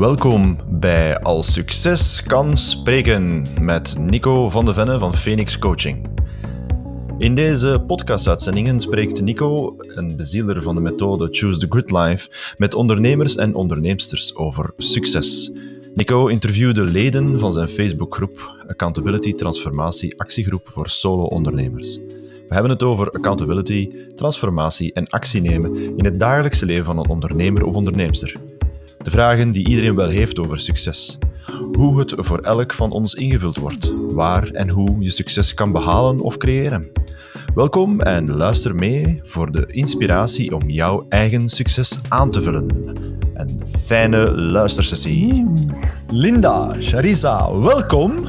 Welkom bij Als Succes kan spreken met Nico van de Venne van Phoenix Coaching. In deze podcastuitzendingen spreekt Nico, een bezieler van de methode Choose the Good Life, met ondernemers en onderneemsters over succes. Nico interviewde leden van zijn Facebookgroep Accountability Transformatie Actiegroep voor Solo-ondernemers. We hebben het over accountability, transformatie en actie nemen in het dagelijkse leven van een ondernemer of onderneemster. De vragen die iedereen wel heeft over succes. Hoe het voor elk van ons ingevuld wordt, waar en hoe je succes kan behalen of creëren. Welkom en luister mee voor de inspiratie om jouw eigen succes aan te vullen. Een fijne luistersessie. Linda, Sharisa, welkom.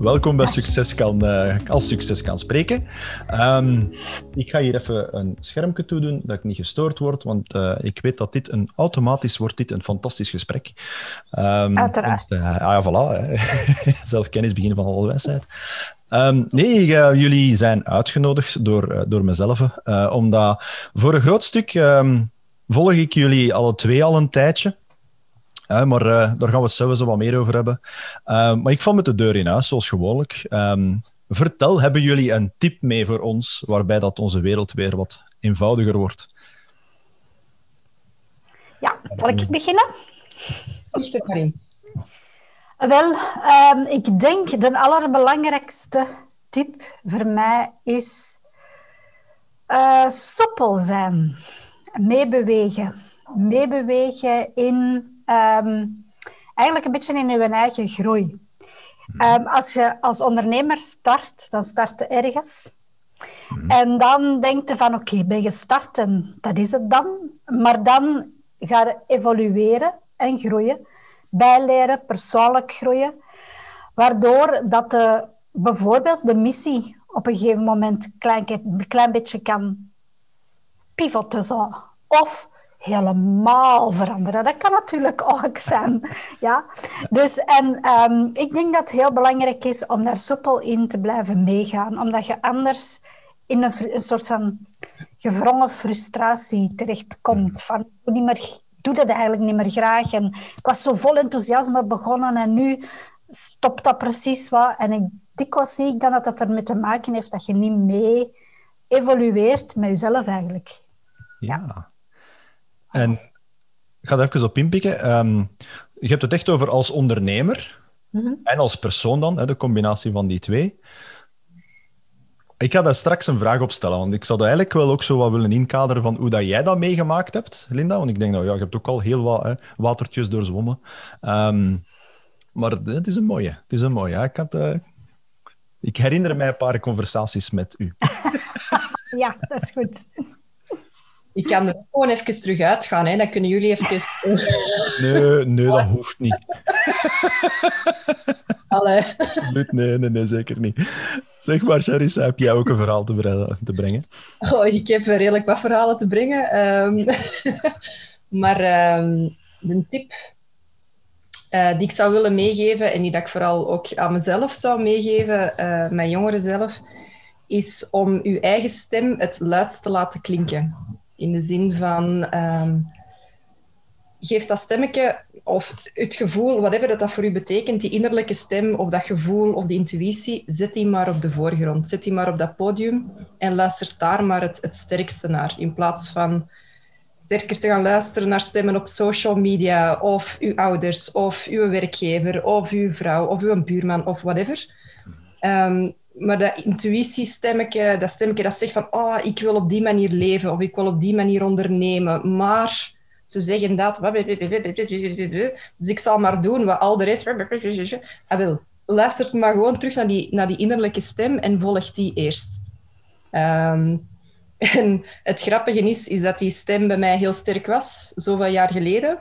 Welkom bij Succes kan, uh, als Succes kan spreken. Um, ik ga hier even een schermpje toe doen, dat ik niet gestoord word, want uh, ik weet dat dit een automatisch wordt dit een fantastisch gesprek. Um, Uiteraard. Uh, ah ja, voilà. Zelfkennis, begin van alle wijsheid. Um, nee, jullie zijn uitgenodigd door, door mezelf, omdat voor een groot stuk volg ik jullie alle twee al een tijdje. Uh, maar uh, daar gaan we het zelfs wat meer over hebben. Uh, maar ik val met de deur in huis, zoals gewoonlijk. Um, vertel, hebben jullie een tip mee voor ons waarbij dat onze wereld weer wat eenvoudiger wordt? Ja, zal ik beginnen? Karin. Wel, um, ik denk de allerbelangrijkste tip voor mij is soepel zijn, meebewegen. Meebewegen in um, eigenlijk een beetje in je eigen groei. Um, als je als ondernemer start, dan start je ergens. Mm. En dan denk je van, oké, okay, ben gestart en dat is het dan. Maar dan ga je evolueren en groeien. Bijleren, persoonlijk groeien. Waardoor dat de, bijvoorbeeld de missie op een gegeven moment een klein, klein beetje kan pivoten. Zo. Of helemaal veranderen. Dat kan natuurlijk ook zijn. Ja? Dus, en um, ik denk dat het heel belangrijk is om daar soepel in te blijven meegaan, omdat je anders in een, een soort van gevrongen frustratie terechtkomt. Van, niet meer, doe dat eigenlijk niet meer graag. En ik was zo vol enthousiasme begonnen en nu stopt dat precies wat. En ik, dikwijls zie ik dan dat dat ermee te maken heeft dat je niet mee evolueert met jezelf eigenlijk. Ja. En ik ga er even op inpikken. Um, je hebt het echt over als ondernemer mm-hmm. en als persoon dan, hè, de combinatie van die twee. Ik ga daar straks een vraag op stellen, want ik zou eigenlijk wel ook zo wat willen inkaderen van hoe dat jij dat meegemaakt hebt, Linda. Want ik denk, nou ja, je hebt ook al heel wat hè, watertjes doorzwommen. Um, maar het is een mooie. Het is een mooie. Ik, had, uh, ik herinner mij een paar conversaties met u. ja, dat is goed. Ik kan er gewoon even terug uitgaan, hè. dan kunnen jullie even... Nee, nee dat hoeft niet. Allee. Absoluut, nee, nee, nee, zeker niet. Zeg maar, Charissa, heb jij ook een verhaal te, te brengen? Oh, ik heb redelijk wat verhalen te brengen. Um, maar um, de tip uh, die ik zou willen meegeven, en die dat ik vooral ook aan mezelf zou meegeven, uh, mijn jongeren zelf, is om uw eigen stem het luidst te laten klinken. In de zin van, um, geef dat stemmetje of het gevoel, whatever dat, dat voor u betekent, die innerlijke stem of dat gevoel of die intuïtie, zet die maar op de voorgrond. Zet die maar op dat podium en luister daar maar het, het sterkste naar. In plaats van sterker te gaan luisteren naar stemmen op social media of uw ouders of uw werkgever of uw vrouw of uw buurman of whatever. Um, maar dat intuïtiestemmetje, dat stemmetje dat zegt van oh, ik wil op die manier leven of ik wil op die manier ondernemen, maar ze zeggen dat. Dus ik zal maar doen wat al de rest... Ah, wel, luister maar gewoon terug naar die, naar die innerlijke stem en volg die eerst. Um, en het grappige is, is dat die stem bij mij heel sterk was, zoveel jaar geleden.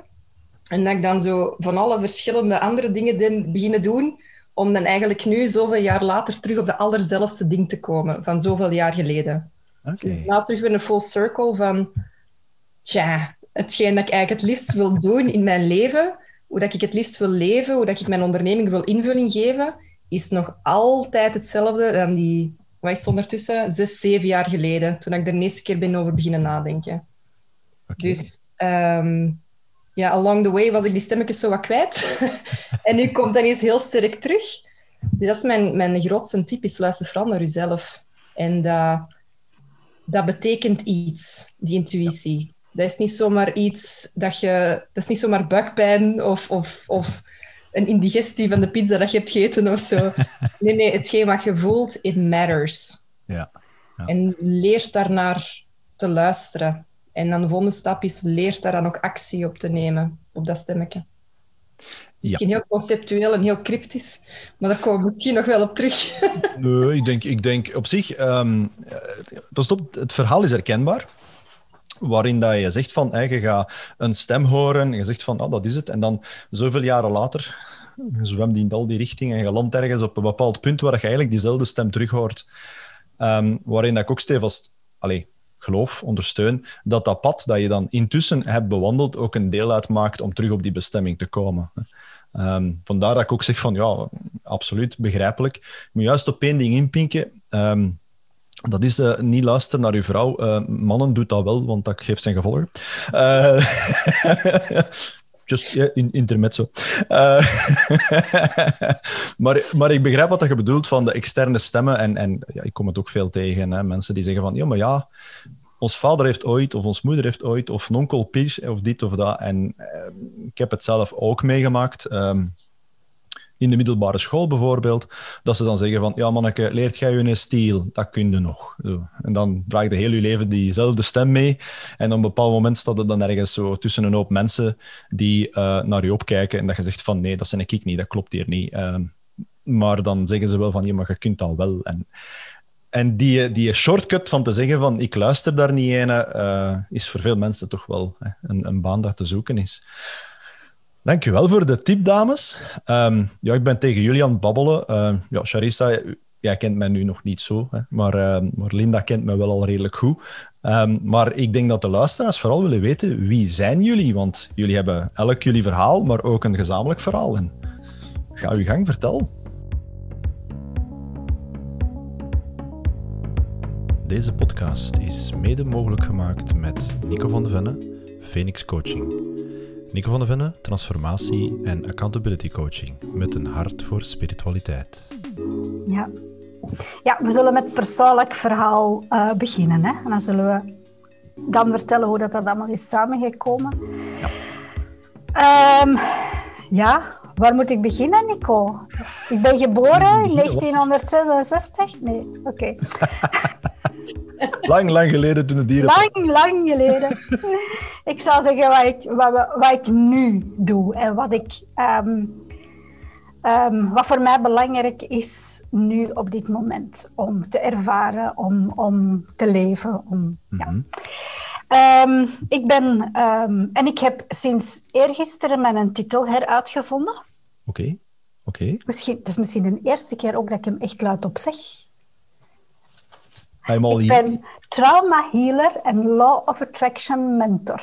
En dat ik dan zo van alle verschillende andere dingen beginnen doen om dan eigenlijk nu, zoveel jaar later, terug op de allerzelfste ding te komen van zoveel jaar geleden. Okay. Dus na terug weer een full circle van, tja, hetgeen dat ik eigenlijk het liefst wil doen in mijn leven, hoe dat ik het liefst wil leven, hoe dat ik mijn onderneming wil invulling geven, is nog altijd hetzelfde dan die, wat is ondertussen, zes, zeven jaar geleden, toen ik er de eerste keer ben over beginnen nadenken. Okay. Dus um, ja, along the way was ik die stemmetjes zo wat kwijt. en nu komt dat eens heel sterk terug. Dus dat is mijn, mijn grootste tip, is luister vooral naar jezelf. En dat, dat betekent iets, die intuïtie. Dat is niet zomaar iets dat je... Dat is niet zomaar buikpijn of, of, of een indigestie van de pizza dat je hebt gegeten of zo. Nee, nee, hetgeen wat je voelt, it matters. Ja. ja. En leer daarnaar te luisteren. En dan de volgende stap is, leer daar dan ook actie op te nemen, op dat stemmetje. Ja. Misschien heel conceptueel en heel cryptisch, maar daar komen we misschien nog wel op terug. Nee, ik denk, ik denk op zich... pas op, het verhaal is herkenbaar. Waarin dat je zegt van, hè, je gaat een stem horen en je zegt van, ah, dat is het. En dan zoveel jaren later, je zwemt in al die richtingen en je landt ergens op een bepaald punt waar je eigenlijk diezelfde stem terug hoort. Ehm, waarin dat ik ook stevast allez, geloof, ondersteun, dat dat pad dat je dan intussen hebt bewandeld ook een deel uitmaakt om terug op die bestemming te komen. Ehm, vandaar dat ik ook zeg van, ja, absoluut begrijpelijk. Je moet juist op één ding inpinken. Ehm, dat is eh, niet luisteren naar uw vrouw. Eh, mannen doet dat wel, want dat geeft zijn gevolgen. Eh, just in, intermezzo. Eh, maar, maar ik begrijp wat je bedoelt van de externe stemmen. En, en ja, ik kom het ook veel tegen. Hè, mensen die zeggen van, ja, maar ja, ons vader heeft ooit, of ons moeder heeft ooit, of een onkel Pier, of dit of dat. En eh, ik heb het zelf ook meegemaakt. Ehm, in de middelbare school bijvoorbeeld, dat ze dan zeggen van, ja manneke, leert jij je een stijl? Dat kun je nog. Zo. En dan draag je heel je leven diezelfde stem mee. En op een bepaald moment staat het dan ergens zo tussen een hoop mensen die eh, naar je opkijken en dat je zegt van, nee, dat zijn ik niet, dat klopt hier niet. Ehm, maar dan zeggen ze wel van, ja, maar je kunt dat wel. En, en die, die shortcut van te zeggen van, ik luister daar niet een, eh, is voor veel mensen toch wel hè, een, een baan dat te zoeken is. Dankjewel voor de tip, dames. Ehm, ja, ik ben tegen jullie aan het babbelen. Ehm, ja, Charissa, jij kent mij nu nog niet zo, hè, maar, ehm, maar Linda kent mij wel al redelijk goed. Maar ik denk dat de luisteraars vooral willen weten, wie zijn jullie? Want jullie hebben elk jullie verhaal, maar ook een gezamenlijk verhaal. En ga uw gang, vertel. Deze podcast is mede mogelijk gemaakt met Nico van de Venne, Phoenix Coaching. Nico van de Venne, transformatie en accountability coaching met een hart voor spiritualiteit. Ja. ja, we zullen met persoonlijk verhaal eh, beginnen. Hè? En dan zullen we dan vertellen hoe dat, dat allemaal is samengekomen. Ja. Ehm, ja, waar moet ik beginnen, Nico? Ik ben geboren in 1966. Nee, oké. Lang, lang geleden toen de dieren... Lang, lang geleden. ik zal zeggen wat ik, wat, wat ik nu doe en wat ik... ehm, ehm, wat voor mij belangrijk is nu op dit moment om te ervaren, om, om te leven. Om, ja. Ehm, ik ben, en ik heb sinds eergisteren mijn titel heruitgevonden. Oké, oké. Misschien, het is misschien de eerste keer ook dat ik hem echt luidop zeg. Ik ben trauma healer en law of attraction mentor.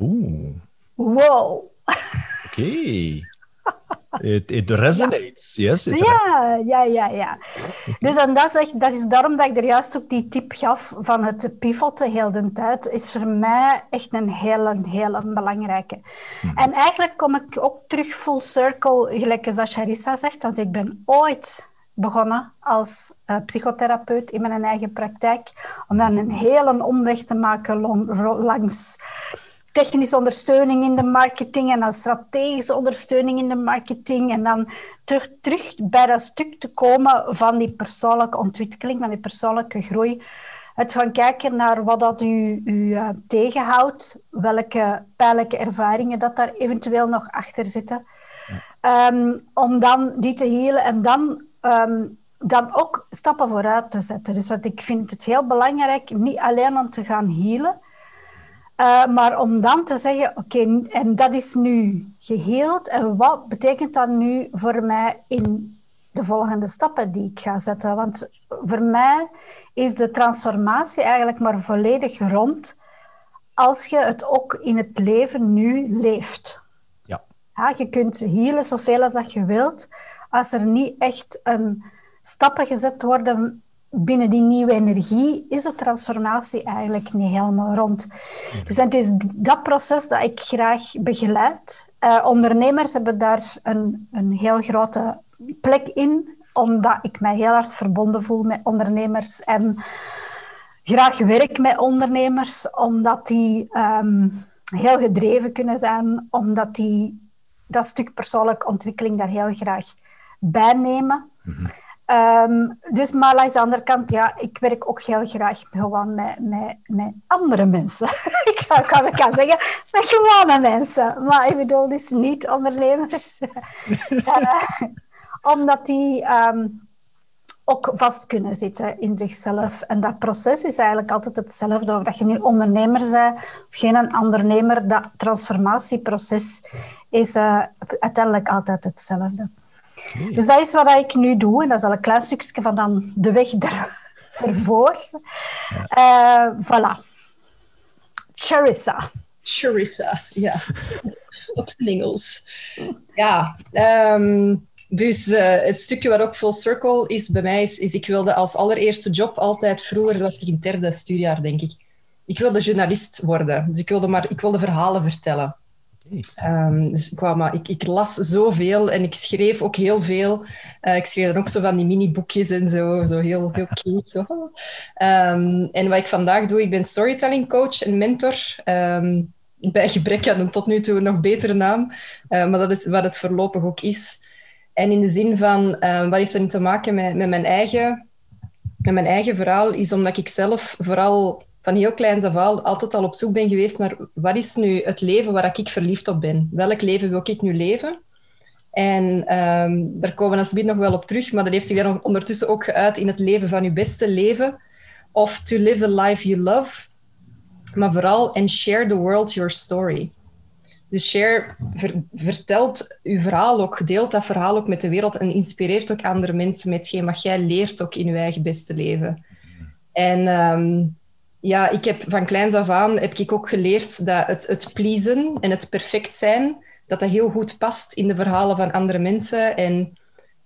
Oeh, Wow. oké. It, it resonates, yes. It Ja, ja, ja, ja. Dus en dat, is echt, dat is daarom dat ik er juist ook die tip gaf van het pivoten heel de tijd, is voor mij echt een hele, hele belangrijke. En eigenlijk kom ik ook terug full circle, gelijk als Charissa zegt, want ik ben ooit begonnen als eh, psychotherapeut in mijn eigen praktijk, om dan een hele omweg te maken langs technische ondersteuning in de marketing en dan strategische ondersteuning in de marketing en dan terug, terug bij dat stuk te komen van die persoonlijke ontwikkeling, van die persoonlijke groei. Het gaan kijken naar wat dat u, u eh, tegenhoudt, welke pijnlijke ervaringen dat daar eventueel nog achter zitten. Ehm, om dan die te healen en dan, ehm, dan ook stappen vooruit te zetten. Dus wat ik vind het heel belangrijk, niet alleen om te gaan healen, uh, maar om dan te zeggen, oké, en dat is nu geheeld. En wat betekent dat nu voor mij in de volgende stappen die ik ga zetten? Want voor mij is de transformatie eigenlijk maar volledig rond als je het ook in het leven nu leeft. Ja. Ja, je kunt healen zoveel als dat je wilt. Als er niet echt een stappen gezet worden binnen die nieuwe energie is de transformatie eigenlijk niet helemaal rond. Dus het is dat proces dat ik graag begeleid. Uh, ondernemers hebben daar een, een heel grote plek in, omdat ik mij heel hard verbonden voel met ondernemers en graag werk met ondernemers, omdat die ehm, heel gedreven kunnen zijn, omdat die dat stuk persoonlijke ontwikkeling daar heel graag bij nemen. Mhm. Ehm, dus, maar langs de andere kant, ja, ik werk ook heel graag gewoon met, met, met andere mensen. ik zou kan, kan zeggen, met gewone mensen. Maar ik bedoel dus niet ondernemers. uh, omdat die ehm, ook vast kunnen zitten in zichzelf. En dat proces is eigenlijk altijd hetzelfde. Of dat je nu ondernemer bent of geen ondernemer, dat transformatieproces is uh, uiteindelijk altijd hetzelfde. Dus dat is wat ik nu doe. En dat is al een klein stukje van dan de weg er, ervoor. Ja. Uh, voilà. Charissa. Charissa, ja. Op zijn Engels. Ja, um, dus uh, het stukje waar ook full circle is bij mij, is, is ik wilde als allereerste job altijd vroeger, dat was ik in het derde studiejaar, denk ik. Ik wilde journalist worden. Dus ik wilde, maar, ik wilde verhalen vertellen. Um, dus ik, maar, ik, ik, las zoveel en ik schreef ook heel veel. Uh, ik schreef dan ook zo van die mini-boekjes en zo, zo heel, heel cute. Zo. Um, en wat ik vandaag doe, ik ben storytelling coach en mentor. Um, bij gebrek aan een tot nu toe nog betere naam, uh, maar dat is wat het voorlopig ook is. En in de zin van, wat heeft dat nu te maken met, met, mijn eigen, met mijn eigen verhaal, is omdat ik zelf vooral van heel kleins af altijd al op zoek ben geweest naar wat is nu het leven waar ik verliefd op ben? Welk leven wil ik nu leven? En um, daar komen we alsjeblieft nog wel op terug, maar dat heeft zich dan ondertussen ook geuit in het leven van je beste leven. Of to live a life you love. Maar vooral, and share the world your story. Dus share vertelt uw verhaal ook, deelt dat verhaal ook met de wereld en inspireert ook andere mensen met hetgeen wat jij leert ook in je eigen beste leven. En um, ja, ik heb van kleins af aan heb ik ook geleerd dat het, het pleasen en het perfect zijn, dat dat heel goed past in de verhalen van andere mensen. En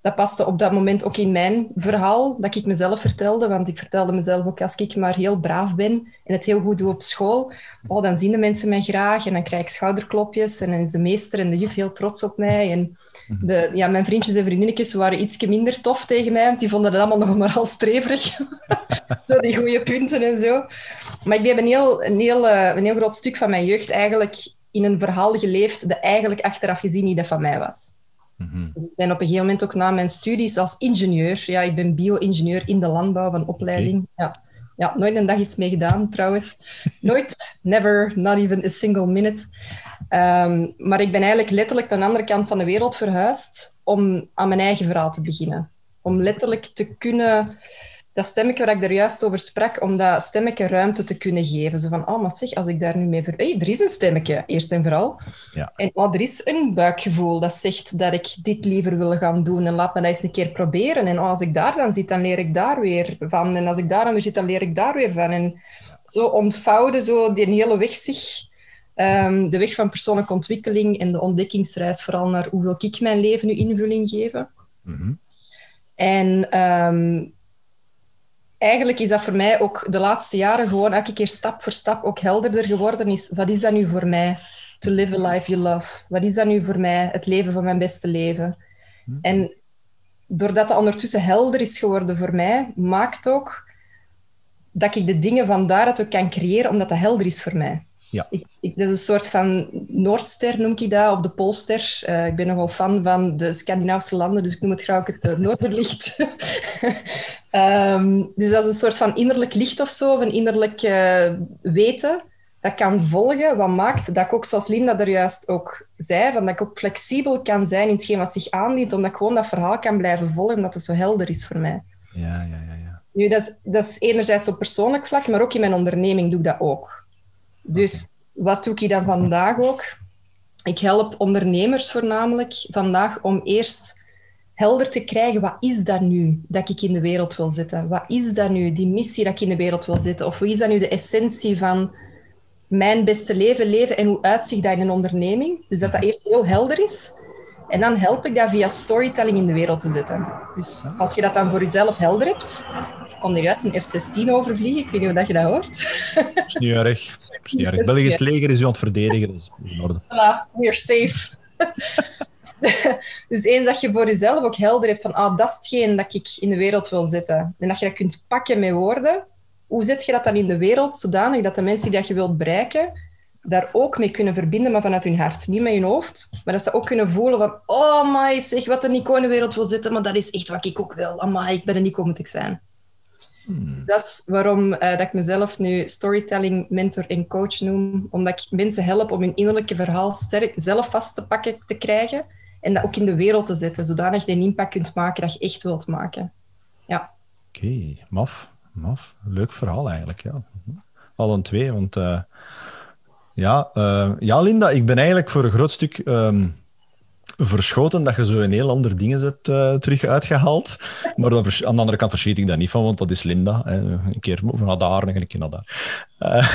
dat paste op dat moment ook in mijn verhaal, dat ik mezelf vertelde. Want ik vertelde mezelf ook, als ik maar heel braaf ben en het heel goed doe op school, oh, dan zien de mensen mij graag en dan krijg ik schouderklopjes en dan is de meester en de juf heel trots op mij. En. De, ja, mijn vriendjes en vriendinnetjes waren iets minder tof tegen mij, want die vonden het allemaal nog maar al streverig. zo die goede punten en zo. Maar ik heb een heel, een, heel, eh, een heel groot stuk van mijn jeugd eigenlijk in een verhaal geleefd dat eigenlijk achteraf gezien niet dat van mij was. Mhm. Dus ik ben op een gegeven moment ook na mijn studies als ingenieur, ja, ik ben bio-ingenieur in de landbouw van opleiding. Ja. Ja, nooit een dag iets mee gedaan trouwens. Nooit, never, not even a single minute. Ehm, maar ik ben eigenlijk letterlijk aan de andere kant van de wereld verhuisd om aan mijn eigen verhaal te beginnen. Om letterlijk te kunnen dat stemmetje waar ik daar juist over sprak, om dat stemmetje ruimte te kunnen geven. Zo van, oh, maar zeg, als ik daar nu mee... Ver... Hey, er is een stemmetje, eerst en vooral. Ja. En oh, er is een buikgevoel dat zegt dat ik dit liever wil gaan doen en laat me dat eens een keer proberen. En oh, als ik daar dan zit, dan leer ik daar weer van. En als ik daar dan weer zit, dan leer ik daar weer van. En zo ontvouwde zo die hele weg zich... Um, de weg van persoonlijke ontwikkeling en de ontdekkingsreis, vooral naar hoe wil ik mijn leven nu invulling geven. Mm -hmm. En um, eigenlijk is dat voor mij ook de laatste jaren gewoon elke keer stap voor stap ook helderder geworden. Is, wat is dat nu voor mij? To live a life you love. Wat is dat nu voor mij? Het leven van mijn beste leven. Hm. En doordat dat ondertussen helder is geworden voor mij, maakt ook dat ik de dingen van daaruit ook kan creëren, omdat dat helder is voor mij. Ja. Ik, ik, dat is een soort van Noordster, noem ik dat, of de Poolster. Uh, ik ben nogal fan van de Scandinavische landen, dus ik noem het graag het uh, Noorderlicht. um, dus dat is een soort van innerlijk licht of zo, of een innerlijk uh, weten dat kan volgen, wat maakt dat ik ook, zoals Linda er juist ook zei, van dat ik ook flexibel kan zijn in hetgeen wat zich aandient, omdat ik gewoon dat verhaal kan blijven volgen, omdat het zo helder is voor mij. Ja, ja, ja. ja. Nu, dat is, dat is enerzijds op persoonlijk vlak, maar ook in mijn onderneming doe ik dat ook. Dus wat doe ik dan vandaag ook? Ik help ondernemers voornamelijk vandaag om eerst helder te krijgen, wat is dat nu dat ik in de wereld wil zetten? Wat is dat nu, die missie dat ik in de wereld wil zetten? Of wat is dat nu de essentie van mijn beste leven leven en hoe uitzicht dat in een onderneming? Dus dat dat eerst heel helder is. En dan help ik dat via storytelling in de wereld te zetten. Dus als je dat dan voor jezelf helder hebt, kon er juist een F-16 overvliegen. Ik weet niet of dat je dat hoort. Dat is niet erg. Niet erg. Belgisch leger is u aan het verdedigen. Dat is in orde. Voilà, we're safe. dus eens dat je voor jezelf ook helder hebt van ah, dat is hetgeen dat ik in de wereld wil zetten. En dat je dat kunt pakken met woorden. Hoe zet je dat dan in de wereld zodanig dat de mensen die dat je wilt bereiken, daar ook mee kunnen verbinden, maar vanuit hun hart. Niet met hun hoofd, maar dat ze ook kunnen voelen van oh my, zeg wat de Nico in de wereld wil zetten, maar dat is echt wat ik ook wil. Amai, ik ben de Nico moet ik zijn. Dat is waarom eh, dat ik mezelf nu storytelling mentor en coach noem. Omdat ik mensen help om hun innerlijke verhaal sterk zelf vast te pakken te krijgen. En dat ook in de wereld te zetten, zodanig je een impact kunt maken dat je echt wilt maken. Ja. Oké, maf. Maf. Leuk verhaal eigenlijk, ja. Al een twee, want... eh, ja, eh, ja, Linda, ik ben eigenlijk voor een groot stuk ehm, verschoten dat je zo een heel ander dingen hebt eh, terug uitgehaald. Maar dan aan de andere kant verschiet ik daar niet van, want dat is Linda. Hè. Een keer naar daar en een keer naar daar. Eh,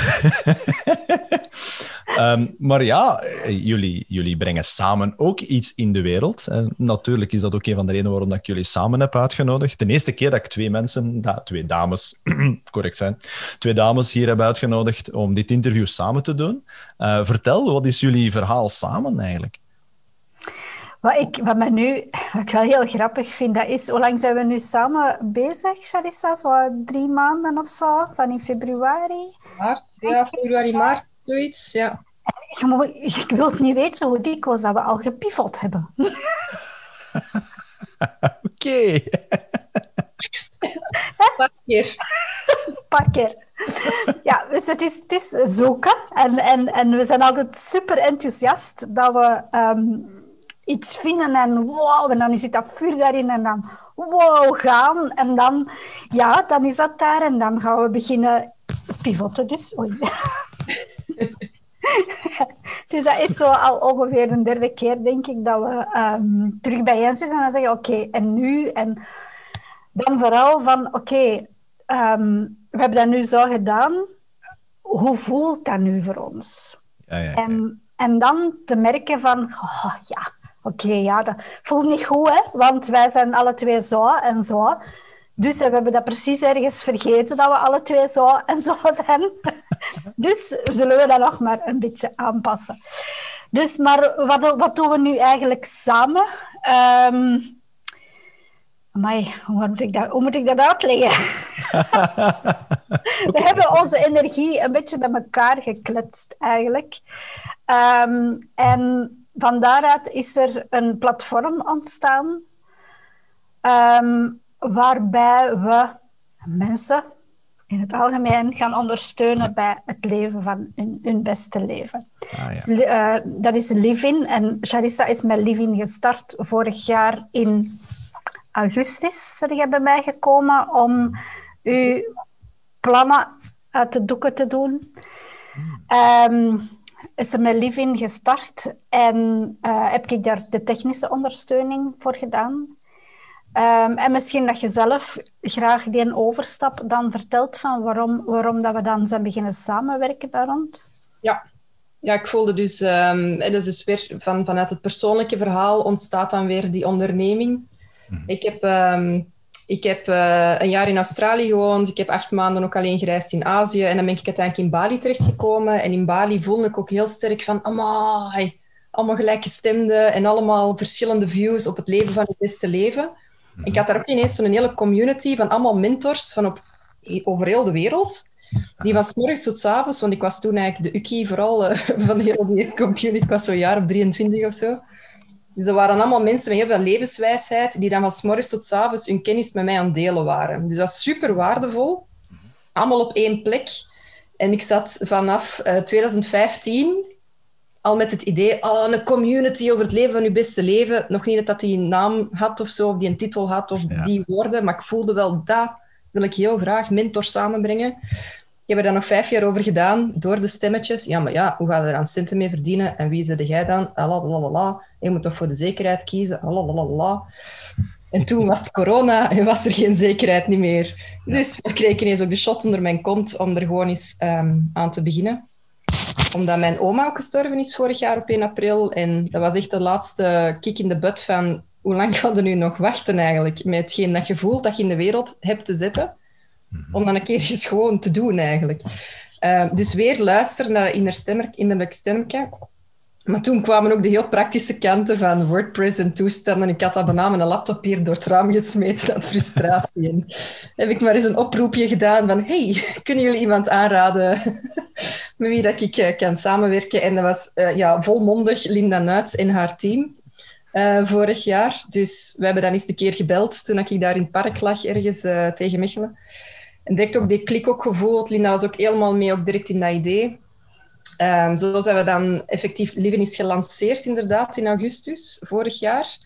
ehm, maar ja, eh, jullie, jullie brengen samen ook iets in de wereld. En natuurlijk is dat ook een van de redenen waarom ik jullie samen heb uitgenodigd. De eerste keer dat ik twee mensen, twee dames, correct zijn, twee dames hier heb uitgenodigd om dit interview samen te doen. Vertel, wat is jullie verhaal samen eigenlijk? Wat ik, wat, mij nu, wat ik wel heel grappig vind, dat is, hoe lang zijn we nu samen bezig, Charissa? Zo drie maanden of zo, van in februari. Maart, ja, februari, maart, zoiets. Ja. Je moet- Ik wil niet weten hoe dikwijls dat we al gepivot hebben. Oké. Een paar keer. Een paar keer. Ja, dus het is, het is zoeken. En, en, en we zijn altijd super enthousiast dat we ehm, iets vinden en wow, en dan zit dat vuur daarin en dan wow gaan. En dan, ja, dan is dat daar en dan gaan we beginnen pivoten dus. Oei. Dus dat is zo al ongeveer een derde keer, denk ik, dat we ehm, terug bijeen zitten en dan zeggen, oké, en nu? En dan vooral van, oké, ehm, we hebben dat nu zo gedaan. Hoe voelt dat nu voor ons? Ja, ja, ja. En, en dan te merken van, oh, ja, oké, ja, dat voelt niet goed, hè, want wij zijn alle twee zo en zo. Dus we hebben dat precies ergens vergeten, dat we alle twee zo en zo zijn. dus zullen we dat nog maar een beetje aanpassen. Dus, maar wat, wat doen we nu eigenlijk samen? Amai, hoe, moet ik dat, hoe moet ik dat uitleggen? We hebben onze energie een beetje bij elkaar gekletst, eigenlijk. Ehm, en van daaruit is er een platform ontstaan ehm, waarbij we mensen in het algemeen gaan ondersteunen bij het leven van hun, hun beste leven. Ah, ja. Dus, eh, dat is Livin en Charissa is met Livin gestart vorig jaar in augustus. Zijn jij bij mij gekomen om uw plannen uit de doeken te doen? Ehm, is er met Livin gestart en eh, heb ik daar de technische ondersteuning voor gedaan. Ehm, en misschien dat je zelf graag die overstap dan vertelt van waarom, waarom dat we dan zijn beginnen samenwerken daar rond. Ja. ja, ik voelde dus, ehm, en dat is dus weer van, vanuit het persoonlijke verhaal ontstaat dan weer die onderneming. Ik heb, ehm, ik heb eh, een jaar in Australië gewoond, ik heb acht maanden ook alleen gereisd in Azië en dan ben ik uiteindelijk in Bali terechtgekomen. En in Bali voelde ik ook heel sterk van, amai, allemaal gelijkgestemden en allemaal verschillende views op het leven van het beste leven. Ik had daar ook ineens zo'n hele community van allemaal mentors van op, over heel de wereld. Die van 's morgens tot avonds, want ik was toen eigenlijk de ukkie vooral eh, van heel die community. Ik was zo'n jaar of 23 of zo. Dus er waren allemaal mensen met heel veel levenswijsheid die dan van 's morgens tot 's avonds hun kennis met mij aan het delen waren. Dus dat was super waardevol. Allemaal op één plek. En ik zat vanaf eh, 2015 al met het idee, oh, een community over het leven van je beste leven. Nog niet dat dat die een naam had of zo, of die een titel had, of Ja. die woorden, maar ik voelde wel, dat wil ik heel graag, mentors samenbrengen. Ik heb er dan nog vijf jaar over gedaan, door de stemmetjes. Ja, maar ja, hoe ga je er aan centen mee verdienen? En wie zit jij dan? Alalalala. Je moet toch voor de zekerheid kiezen? Alalalala. En toen was het corona en was er geen zekerheid niet meer. Dus ik kreeg ineens ook de shot onder mijn kont om er gewoon eens ehm, aan te beginnen omdat mijn oma ook gestorven is vorig jaar op 1 april. En dat was echt de laatste kick in de butt van hoe lang gaan we nu nog wachten eigenlijk met hetgeen dat je voelt dat je in de wereld hebt te zetten. Om dan een keer eens gewoon te doen, eigenlijk. Uh, dus weer luisteren naar innerlijk innerlijk stemmetje. Maar toen kwamen ook de heel praktische kanten van WordPress en toestanden. Ik had dat bijna mijn laptop hier door het raam gesmeten uit frustratie. En heb ik maar eens een oproepje gedaan van hey, kunnen jullie iemand aanraden met wie dat ik uh, kan samenwerken? En dat was uh, ja, volmondig Linda Nuits en haar team. Uh, vorig jaar. Dus we hebben dan eens een keer gebeld toen ik daar in het park lag, ergens tegen Mechelen. En direct ook die klik ook gevoeld. Linda was ook helemaal mee, ook direct in dat idee. Um, zo zijn we dan effectief Living is gelanceerd, inderdaad, in augustus vorig jaar.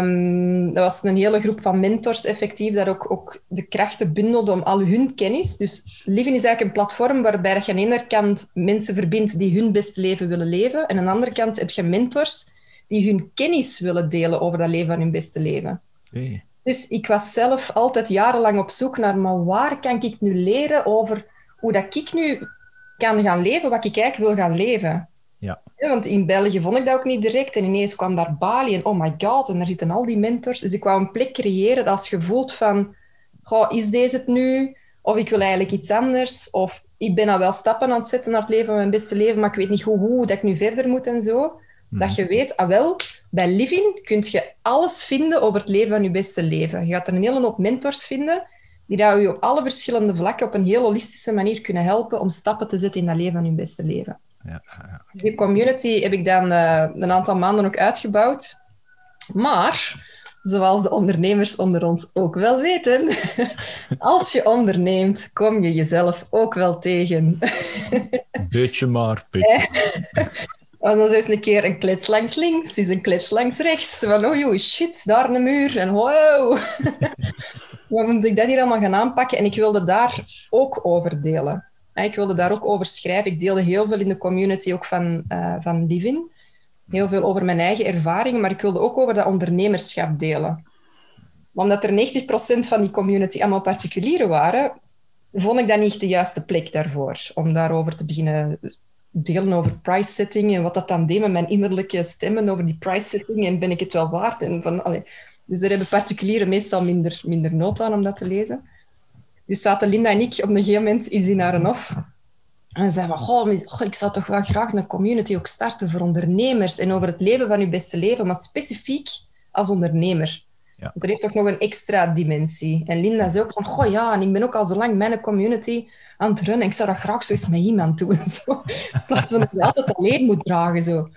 Um, dat was een hele groep van mentors, effectief, dat ook, ook de krachten bundelde om al hun kennis. Dus Living is eigenlijk een platform waarbij je aan de ene kant mensen verbindt die hun beste leven willen leven, en aan de andere kant heb je mentors die hun kennis willen delen over dat leven van hun beste leven. Dus ik was zelf altijd jarenlang op zoek naar, maar waar kan ik nu leren over hoe dat ik nu kan gaan leven wat ik eigenlijk wil gaan leven. Ja. want in België vond ik dat ook niet direct. En ineens kwam daar Bali en oh my god, en daar zitten al die mentors. Dus ik wou een plek creëren als je voelt van, goh, is deze het nu? Of ik wil eigenlijk iets anders. Of ik ben al wel stappen aan het zetten naar het leven van mijn beste leven, maar ik weet niet goed hoe dat ik nu verder moet en zo. Dat je weet, ah wel, bij Living kun je alles vinden over het leven van je beste leven. Je gaat er een hele hoop mentors vinden die dat je op alle verschillende vlakken op een heel holistische manier kunnen helpen om stappen te zetten in dat leven van je beste leven. Ja, ja. Die community heb ik dan uh, een aantal maanden ook uitgebouwd. Maar, zoals de ondernemers onder ons ook wel weten, als je onderneemt, kom je jezelf ook wel tegen. beetje maar, beetje. En dan is een keer een klets langs links, is een klets langs rechts. Van, oh joh, shit, daar een muur. En wow. Wat moet ik dat hier allemaal gaan aanpakken? En ik wilde daar ook over delen. Ik wilde daar ook over schrijven. Ik deelde heel veel in de community ook van, uh, van Livin. Heel veel over mijn eigen ervaringen, maar ik wilde ook over dat ondernemerschap delen. Omdat er 90% van die community allemaal particulieren waren, vond ik dat niet de juiste plek daarvoor. Om daarover te beginnen delen over price setting en wat dat dan deed met mijn innerlijke stemmen over die price setting en ben ik het wel waard? En van, dus daar hebben particulieren meestal minder, minder nood aan om dat te lezen. Dus zaten Linda en ik op een gegeven moment is in naar een hof. En zeiden we, goh, ik zou toch wel graag een community ook starten voor ondernemers en over het leven van je beste leven, maar specifiek als ondernemer. Ja. Want er heeft toch nog een extra dimensie. En Linda zei ook van, goh ja, en ik ben ook al zo lang mijn community aan het runnen. Ik zou dat graag zo eens met iemand doen. Zo. In plaats van dat je altijd alleen moet dragen. Zo.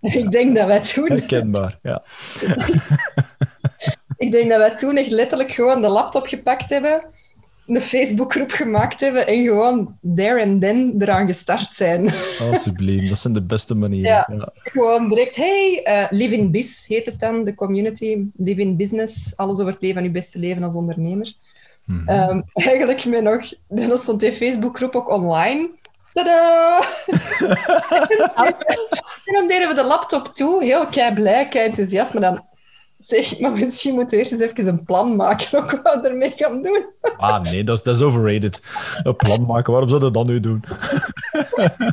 Ik denk dat wij toen... Herkenbaar, ja. ik denk dat wij toen echt letterlijk gewoon de laptop gepakt hebben, een Facebookgroep gemaakt hebben en gewoon there and then eraan gestart zijn. Oh, subliem. Dat zijn de beste manieren. Ja, ja. Gewoon direct, hey, uh, Live in Biz heet het dan, de community. Live in Business, alles over het leven van je beste leven als ondernemer. Mm -hmm. um, eigenlijk met nog... Dan stond die Facebookgroep ook online. Tadaa! en dan deden we de laptop toe, heel kei blij, kei enthousiast, maar dan zeg, maar misschien moeten we eerst eens even een plan maken ook wat we ermee gaan doen. ah, nee, dat is, dat is overrated. Een plan maken, waarom zouden we dat nu doen?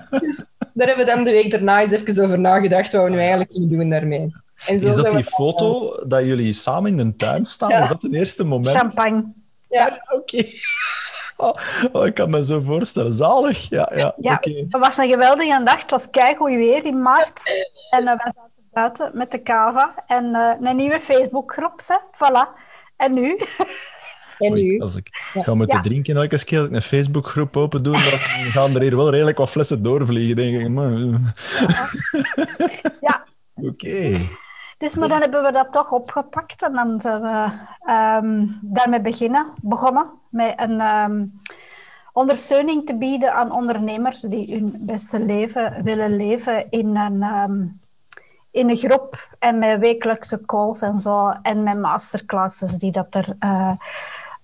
dus daar hebben we dan de week daarna eens even over nagedacht wat we nu eigenlijk gingen doen daarmee. En zo is dat die foto dat jullie samen in de tuin staan? Ja. Is dat het eerste moment? Champagne. Ja, oké. Okay. Oh, oh, ik kan me zo voorstellen. Zalig. Ja, ja, ja okay. het was een geweldige dag. Het was keigoed weer in maart. En uh, we zaten buiten met de cava en uh, een nieuwe Facebookgroep. Voilà. En nu? En nu? Als ik ga moeten ja. drinken elke keer als ik een Facebookgroep open doe, dan gaan er hier wel redelijk wat flessen doorvliegen, denk ik. Maar... Ja. Oké. Okay. Dus, maar dan hebben we dat toch opgepakt en dan zijn we um, daarmee beginnen, begonnen met een um, ondersteuning te bieden aan ondernemers die hun beste leven willen leven in een, um, in een groep en met wekelijkse calls en zo en met masterclasses die dat er uh,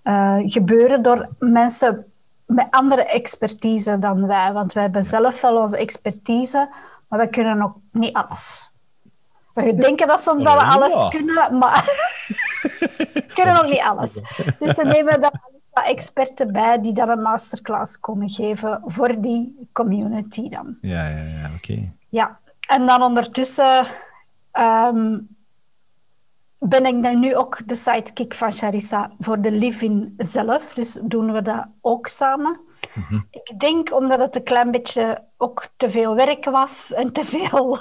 uh, gebeuren door mensen met andere expertise dan wij. Want wij hebben zelf wel onze expertise, maar wij kunnen nog niet alles. We denken dat soms dat we alles kunnen, maar we kunnen nog niet alles. Dus we nemen dan experten bij die dan een masterclass komen geven voor die community dan. Ja, ja, ja, oké. Okay. Ja, en dan ondertussen um, ben ik dan nu ook de sidekick van Charissa voor de Living zelf. Dus doen we dat ook samen. Mhm. Ik denk omdat het een klein beetje ook te veel werk was en te veel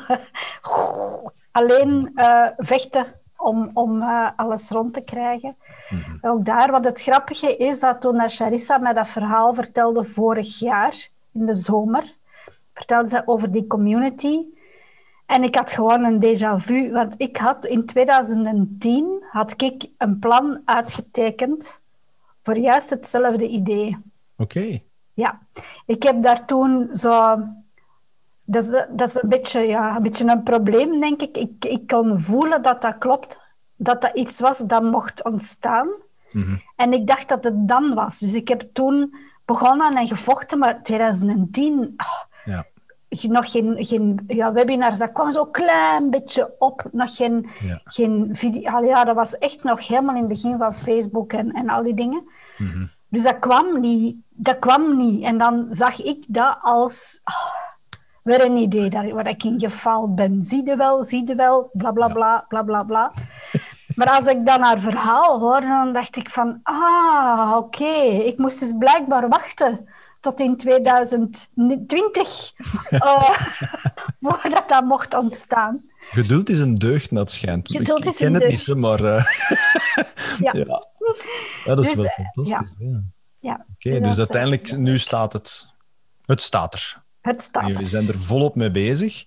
alleen uh, vechten om, om uh, alles rond te krijgen. Mhm. Ook daar, wat het grappige is, dat toen Charissa mij dat verhaal vertelde vorig jaar, in de zomer, vertelde ze over die community. En ik had gewoon een déjà vu, want ik had in 2010 had ik een plan uitgetekend voor juist hetzelfde idee. Oké. Ja, ik heb daar toen zo... Dat is, dat is een, beetje, ja, een beetje een probleem, denk ik. ik. Ik kon voelen dat dat klopt. Dat dat iets was dat mocht ontstaan. Mhm. En ik dacht dat het dan was. Dus ik heb toen begonnen en gevochten, maar 2010... ja. Nog geen, geen ja, webinars, dat kwam zo klein beetje op. Nog geen, geen video. Ja, dat was echt nog helemaal in het begin van Facebook en, en al die dingen. Mm dus dat kwam niet. Dat kwam niet. En dan zag ik dat als oh, weer een idee daar, waar ik in gefaald ben. Zie je wel, zie je wel, bla bla bla, bla bla bla. Maar als ik dan haar verhaal hoorde, dan dacht ik van, ah, oké, ik moest dus blijkbaar wachten tot in 2020 uh, eh, voordat dat mocht ontstaan. Geduld is een deugd, dat schijnt. Geduld ik, ken het niet, maar... Uh, ja. ja. dat is dus, wel eh, fantastisch. Ja. ja. Oké, dus, dus uiteindelijk, nu staat het... Het staat er. Het staat Jullie zijn er volop mee bezig.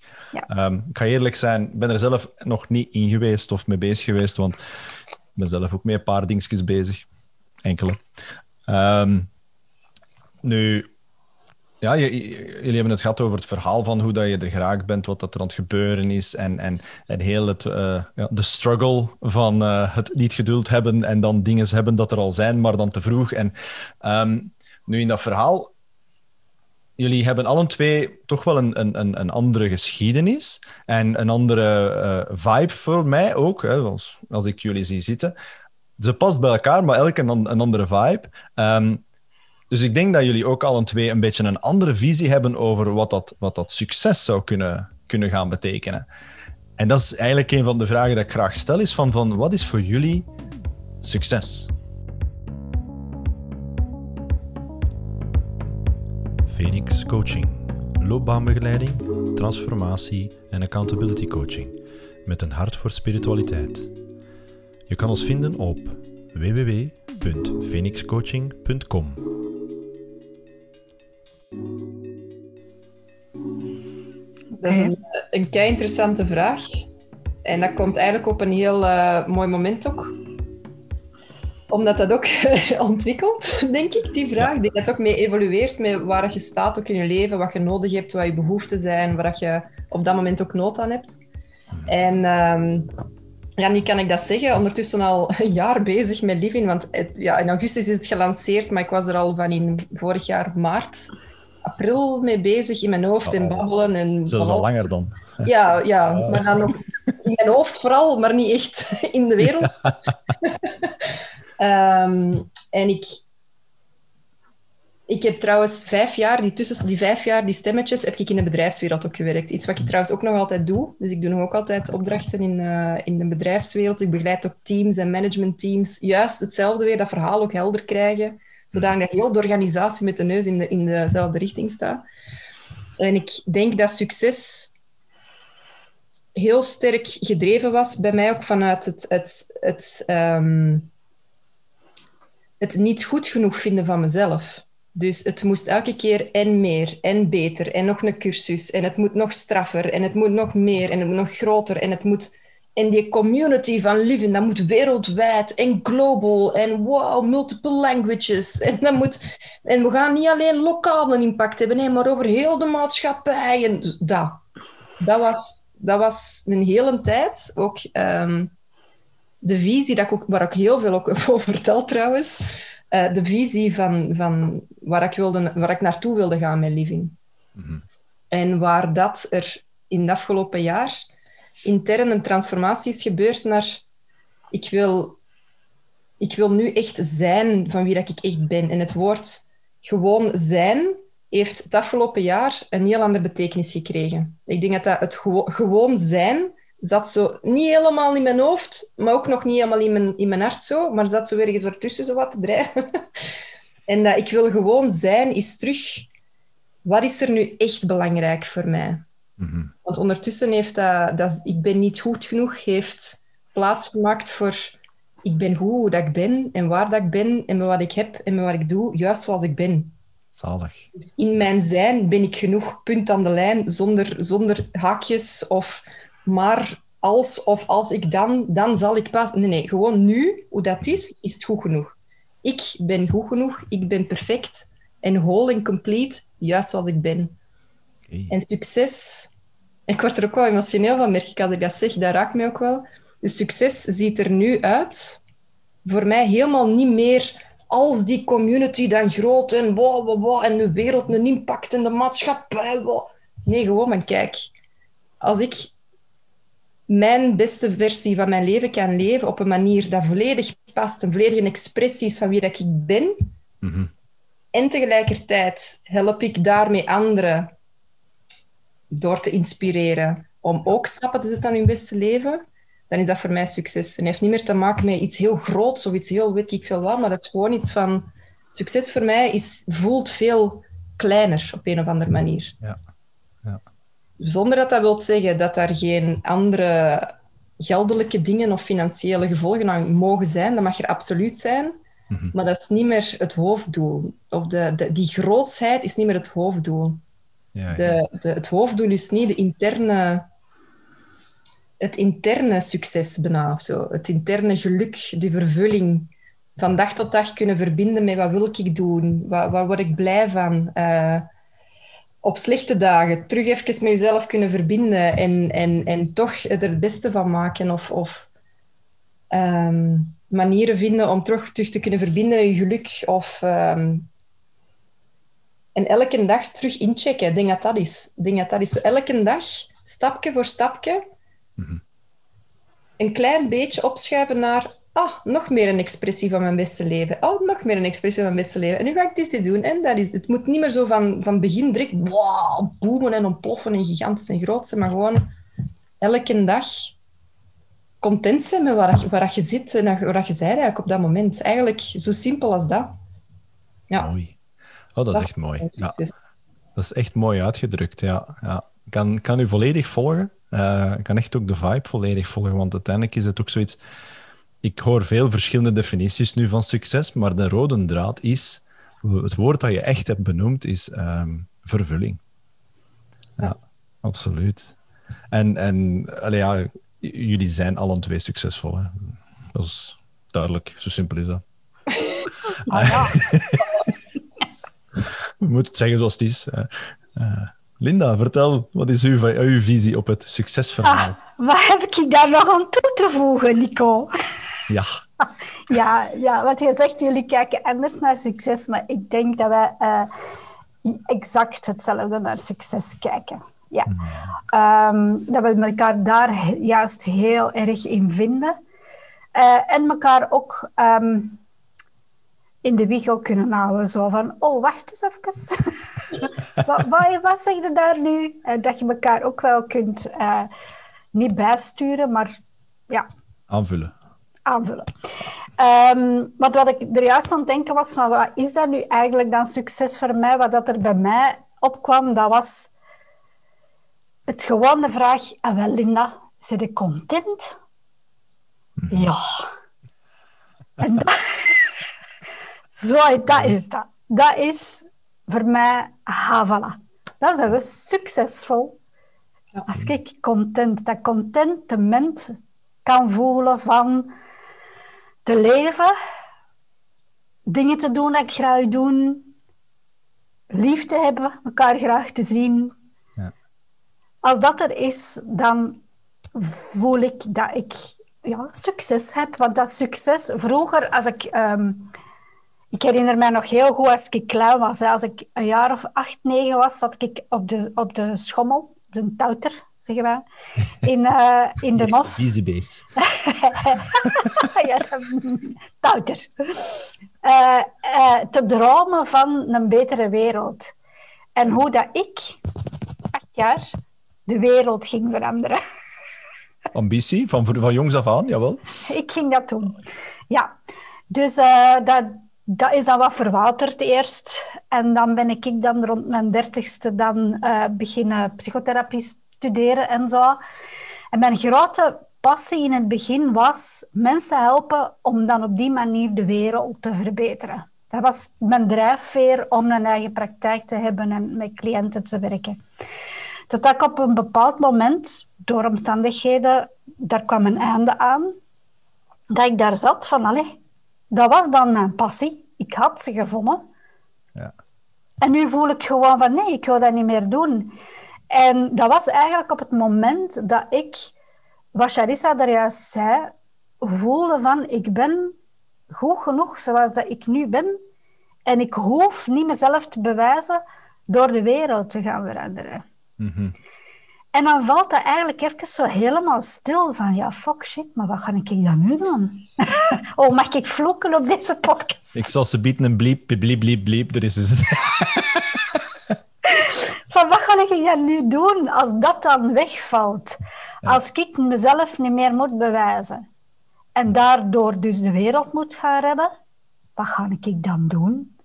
Um, ik ga eerlijk zijn, ik ben er zelf nog niet in geweest of mee bezig geweest, want ik ben zelf ook met een paar dingetjes bezig. Enkele. Um, nu, ja, jullie hebben het gehad over het verhaal van hoe dat je er geraakt bent, wat dat er aan het gebeuren is en, en, en heel het, uh, ja, de struggle van uh, het niet geduld hebben en dan dingen hebben dat er al zijn, maar dan te vroeg. En um, nu in dat verhaal, jullie hebben allen twee toch wel een, een, een andere geschiedenis en een andere uh, vibe voor mij ook, hè, als, als ik jullie zie zitten. Ze past bij elkaar, maar elk een, een andere vibe. Um, dus ik denk dat jullie ook al een twee een beetje een andere visie hebben over wat dat, wat dat succes zou kunnen, kunnen gaan betekenen. En dat is eigenlijk een van de vragen die ik graag stel, is van, van wat is voor jullie succes? Phoenix Coaching. Loopbaanbegeleiding, transformatie en accountability coaching. Met een hart voor spiritualiteit. Je kan ons vinden op www.phoenixcoaching.com. Dat is een, een kei interessante vraag. En dat komt eigenlijk op een heel uh, mooi moment ook. Omdat dat ook ontwikkelt, denk ik, die vraag. Die dat ook mee evolueert met waar je staat ook in je leven, wat je nodig hebt, wat je behoeften zijn, waar je op dat moment ook nood aan hebt. En um, ja, nu kan ik dat zeggen. Ondertussen al een jaar bezig met Living. Want ja, in augustus is het gelanceerd, maar ik was er al van in vorig jaar maart april mee bezig in mijn hoofd en oh. babbelen. En Zelfs al langer dan. Ja, ja, maar dan nog in mijn hoofd vooral, maar niet echt in de wereld. Ehm, en ik, ik heb trouwens vijf jaar, die tussen die vijf jaar, die stemmetjes, heb ik in de bedrijfswereld ook gewerkt. Iets wat ik trouwens ook nog altijd doe. Dus ik doe nog ook altijd opdrachten in, uh, in de bedrijfswereld. Ik begeleid ook teams en managementteams. Juist hetzelfde weer, dat verhaal ook helder krijgen zodat heel de organisatie met de neus in, de, in dezelfde richting staat. En ik denk dat succes heel sterk gedreven was bij mij ook vanuit het, het, het, ehm, het niet goed genoeg vinden van mezelf. Dus het moest elke keer en meer en beter en nog een cursus en het moet nog straffer en het moet nog meer en het moet nog groter en het moet en die community van Living, dat moet wereldwijd en global en wow, multiple languages. En, dat moet, en we gaan niet alleen lokaal een impact hebben, nee, maar over heel de maatschappij. En dat, dat, was, dat was een hele tijd ook um, de visie, dat ik ook, waar ik heel veel ook over vertel trouwens, uh, de visie van, van waar, ik wilde, waar ik naartoe wilde gaan met Living. Mm -hmm. En waar dat er in het afgelopen jaar intern een transformatie is gebeurd naar ik wil, ik wil nu echt zijn van wie dat ik echt ben. En het woord gewoon zijn heeft het afgelopen jaar een heel andere betekenis gekregen. Ik denk dat, dat het gewoon zijn zat zo niet helemaal in mijn hoofd, maar ook nog niet helemaal in mijn, in mijn hart zo, maar zat zo ergens ertussen zo wat te drijven. en dat ik wil gewoon zijn, is terug, wat is er nu echt belangrijk voor mij? Mhm. Want ondertussen heeft dat, dat ik ben niet goed genoeg, heeft plaatsgemaakt voor ik ben goed hoe dat ik ben en waar dat ik ben en met wat ik heb en met wat ik doe, juist zoals ik ben. Zalig. Dus in mijn zijn ben ik genoeg, punt aan de lijn, zonder, zonder haakjes of maar als of als ik dan, dan zal ik pas. Nee, nee, gewoon nu, hoe dat is, is het goed genoeg. Ik ben goed genoeg, ik ben perfect en whole en complete, juist zoals ik ben. En succes, ik word er ook wel emotioneel van, merk ik als ik dat zeg, dat raakt mij ook wel. Dus succes ziet er nu uit, voor mij helemaal niet meer als die community dan groot en wow, wow, wow, en de wereld een impact en de maatschappij. wow. Nee, gewoon, maar kijk, als ik mijn beste versie van mijn leven kan leven op een manier dat volledig past, een volledige expressie is van wie dat ik ben, Mhm. en tegelijkertijd help ik daarmee anderen door te inspireren om ook stappen te zetten aan hun beste leven, dan is dat voor mij succes. En heeft niet meer te maken met iets heel groots of iets heel weet ik veel wat, maar dat is gewoon iets van... Succes voor mij is, voelt veel kleiner op een of andere manier. Ja. Ja. Zonder dat dat wil zeggen dat daar geen andere geldelijke dingen of financiële gevolgen aan mogen zijn. Dat mag er absoluut zijn. Mhm. Maar dat is niet meer het hoofddoel. Of de, de, die grootsheid is niet meer het hoofddoel. Ja. De, de, het hoofddoel is niet de interne, het interne succes bijna of zo. Het interne geluk, de vervulling. Van dag tot dag kunnen verbinden met wat wil ik doen, waar, waar word ik blij van. Eh, op slechte dagen terug even met jezelf kunnen verbinden en, en, en toch er het beste van maken. Of, of ehm, manieren vinden om terug, terug te kunnen verbinden met je geluk. Of, ehm, en elke dag terug inchecken. Ik denk dat dat is. Ik denk dat dat is. Zo elke dag, stapje voor stapje, Mhm. een klein beetje opschuiven naar... Ah, nog meer een expressie van mijn beste leven. Oh, nog meer een expressie van mijn beste leven. En nu ga ik dit doen. En dat is... Het moet niet meer zo van, van begin direct wow, boomen en ontploffen en gigantisch en groot zijn, maar gewoon elke dag content zijn met waar, je- waar je zit en waar je bent eigenlijk op dat moment. Eigenlijk zo simpel als dat. Ja. Mooi. Oh, dat is echt mooi. Ja, dat is echt mooi uitgedrukt. Ja, ja. Ik kan, kan u volledig volgen. Eh, ik kan echt ook de vibe volledig volgen, want uiteindelijk is het ook zoiets... Ik hoor veel verschillende definities nu van succes, maar de rode draad is... Het woord dat je echt hebt benoemd is ehm, vervulling. Ja, absoluut. En, en allee, ja, jullie zijn allen twee succesvol. Hè? Dat is duidelijk. Zo simpel is dat. Ah, ja. We moeten het zeggen zoals het is. Eh, Linda, vertel, wat is uw, uw visie op het succesverhaal? Ah, wat heb ik daar nog aan toe te voegen, Nico? Ja. Ja, ja, wat je zegt, jullie kijken anders naar succes, maar ik denk dat wij eh, exact hetzelfde naar succes kijken. Ja. Ehm, dat we elkaar daar juist heel erg in vinden. Eh, en elkaar ook ehm, in de wieg ook kunnen houden. Zo van, oh, wacht eens even. wat, wat, wat zeg je daar nu? Eh, dat je elkaar ook wel kunt, eh, niet bijsturen, maar ja, Aanvullen. aanvullen. Want wat ik er juist aan het denken was, van wat is dat nu eigenlijk dan succes voor mij? Wat dat er bij mij opkwam, dat was het gewone vraag, ah wel Linda, zit je content? Ja. En dat, zo, dat is dat. Dat is voor mij, voilà. Dat zijn we succesvol. Ja. Als ik content, dat contentement kan voelen van te leven, dingen te doen dat ik graag doe, lief te hebben, elkaar graag te zien. Ja. Als dat er is, dan voel ik dat ik ja, succes heb. Want dat succes, vroeger als ik... ehm, ik herinner mij nog heel goed als ik klein was. Hè. Als ik een jaar of acht, negen was, zat ik op de, op de schommel, de touter, zeggen wij, in, eh, in de Nof. Ja, touter. Eh, eh, te dromen van een betere wereld. En hoe dat ik, acht jaar, de wereld ging veranderen. Ambitie, van, van jongs af aan, jawel. Ik ging dat doen, ja. Dus uh, dat, dat is dan wat verwaterd eerst. En dan ben ik dan rond mijn dertigste dan uh, beginnen psychotherapie studeren en zo. En mijn grote passie in het begin was mensen helpen om dan op die manier de wereld te verbeteren. Dat was mijn drijfveer om een eigen praktijk te hebben en met cliënten te werken. Totdat ik op een bepaald moment, door omstandigheden, daar kwam een einde aan, dat ik daar zat van, allee, dat was dan mijn passie. Ik had ze gevonden. Ja. En nu voel ik gewoon van, nee, ik wil dat niet meer doen. En dat was eigenlijk op het moment dat ik, wat Charissa daar juist zei, voelde van, ik ben goed genoeg zoals dat ik nu ben. En ik hoef niet mezelf te bewijzen door de wereld te gaan veranderen. Mhm. En dan valt dat eigenlijk even zo helemaal stil van, ja, fuck shit, maar wat ga ik dan nu doen? oh, mag ik vloeken op deze podcast? Ik zal ze bieden een bliep, bliep, bliep, bliep. Dat is dus van, wat ga ik dan nu doen als dat dan wegvalt? Als ik mezelf niet meer moet bewijzen. En daardoor dus de wereld moet gaan redden. Wat ga ik dan doen?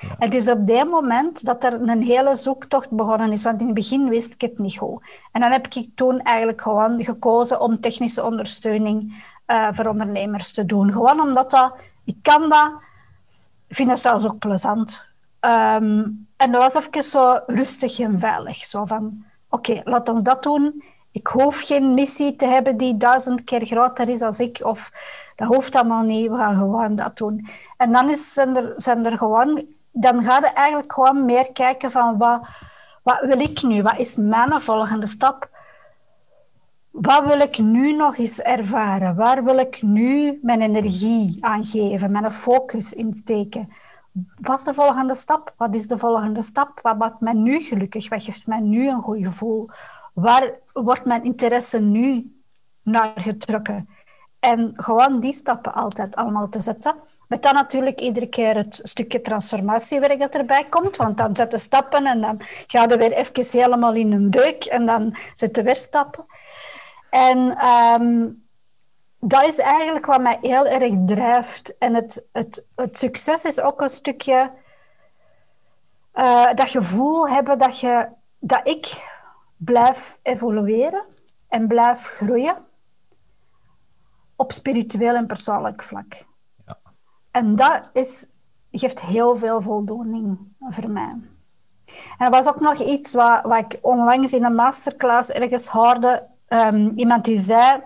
Het is op dat moment dat er een hele zoektocht begonnen is, want in het begin wist ik het niet goed. En dan heb ik toen eigenlijk gewoon gekozen om technische ondersteuning uh, voor ondernemers te doen. Gewoon omdat dat, ik kan dat, ik vind zelfs ook plezant. Um, en dat was even zo rustig en veilig. Zo van, oké, laat ons dat doen. Ik hoef geen missie te hebben die duizend keer groter is als ik. Of dat hoeft allemaal niet, we gaan gewoon dat doen. En dan is, zijn, er, zijn er gewoon dan ga je eigenlijk gewoon meer kijken van wat, wat wil ik nu? Wat is mijn volgende stap? Wat wil ik nu nog eens ervaren? Waar wil ik nu mijn energie aan geven, mijn focus insteken? Wat is de volgende stap? Wat is de volgende stap? Wat maakt mij nu gelukkig? Wat geeft mij nu een goed gevoel? Waar wordt mijn interesse nu naar getrokken? En gewoon die stappen altijd allemaal te zetten. Met dan natuurlijk iedere keer het stukje transformatiewerk dat erbij komt. Want dan zetten stappen en dan ga je weer even helemaal in een deuk en dan zetten weer stappen. En um, dat is eigenlijk wat mij heel erg drijft. En het, het, het succes is ook een stukje uh, dat gevoel hebben dat, je, dat ik blijf evolueren en blijf groeien op spiritueel en persoonlijk vlak. En dat is, geeft heel veel voldoening voor mij. En er was ook nog iets wat, ik onlangs in een masterclass ergens hoorde. Um, iemand die zei,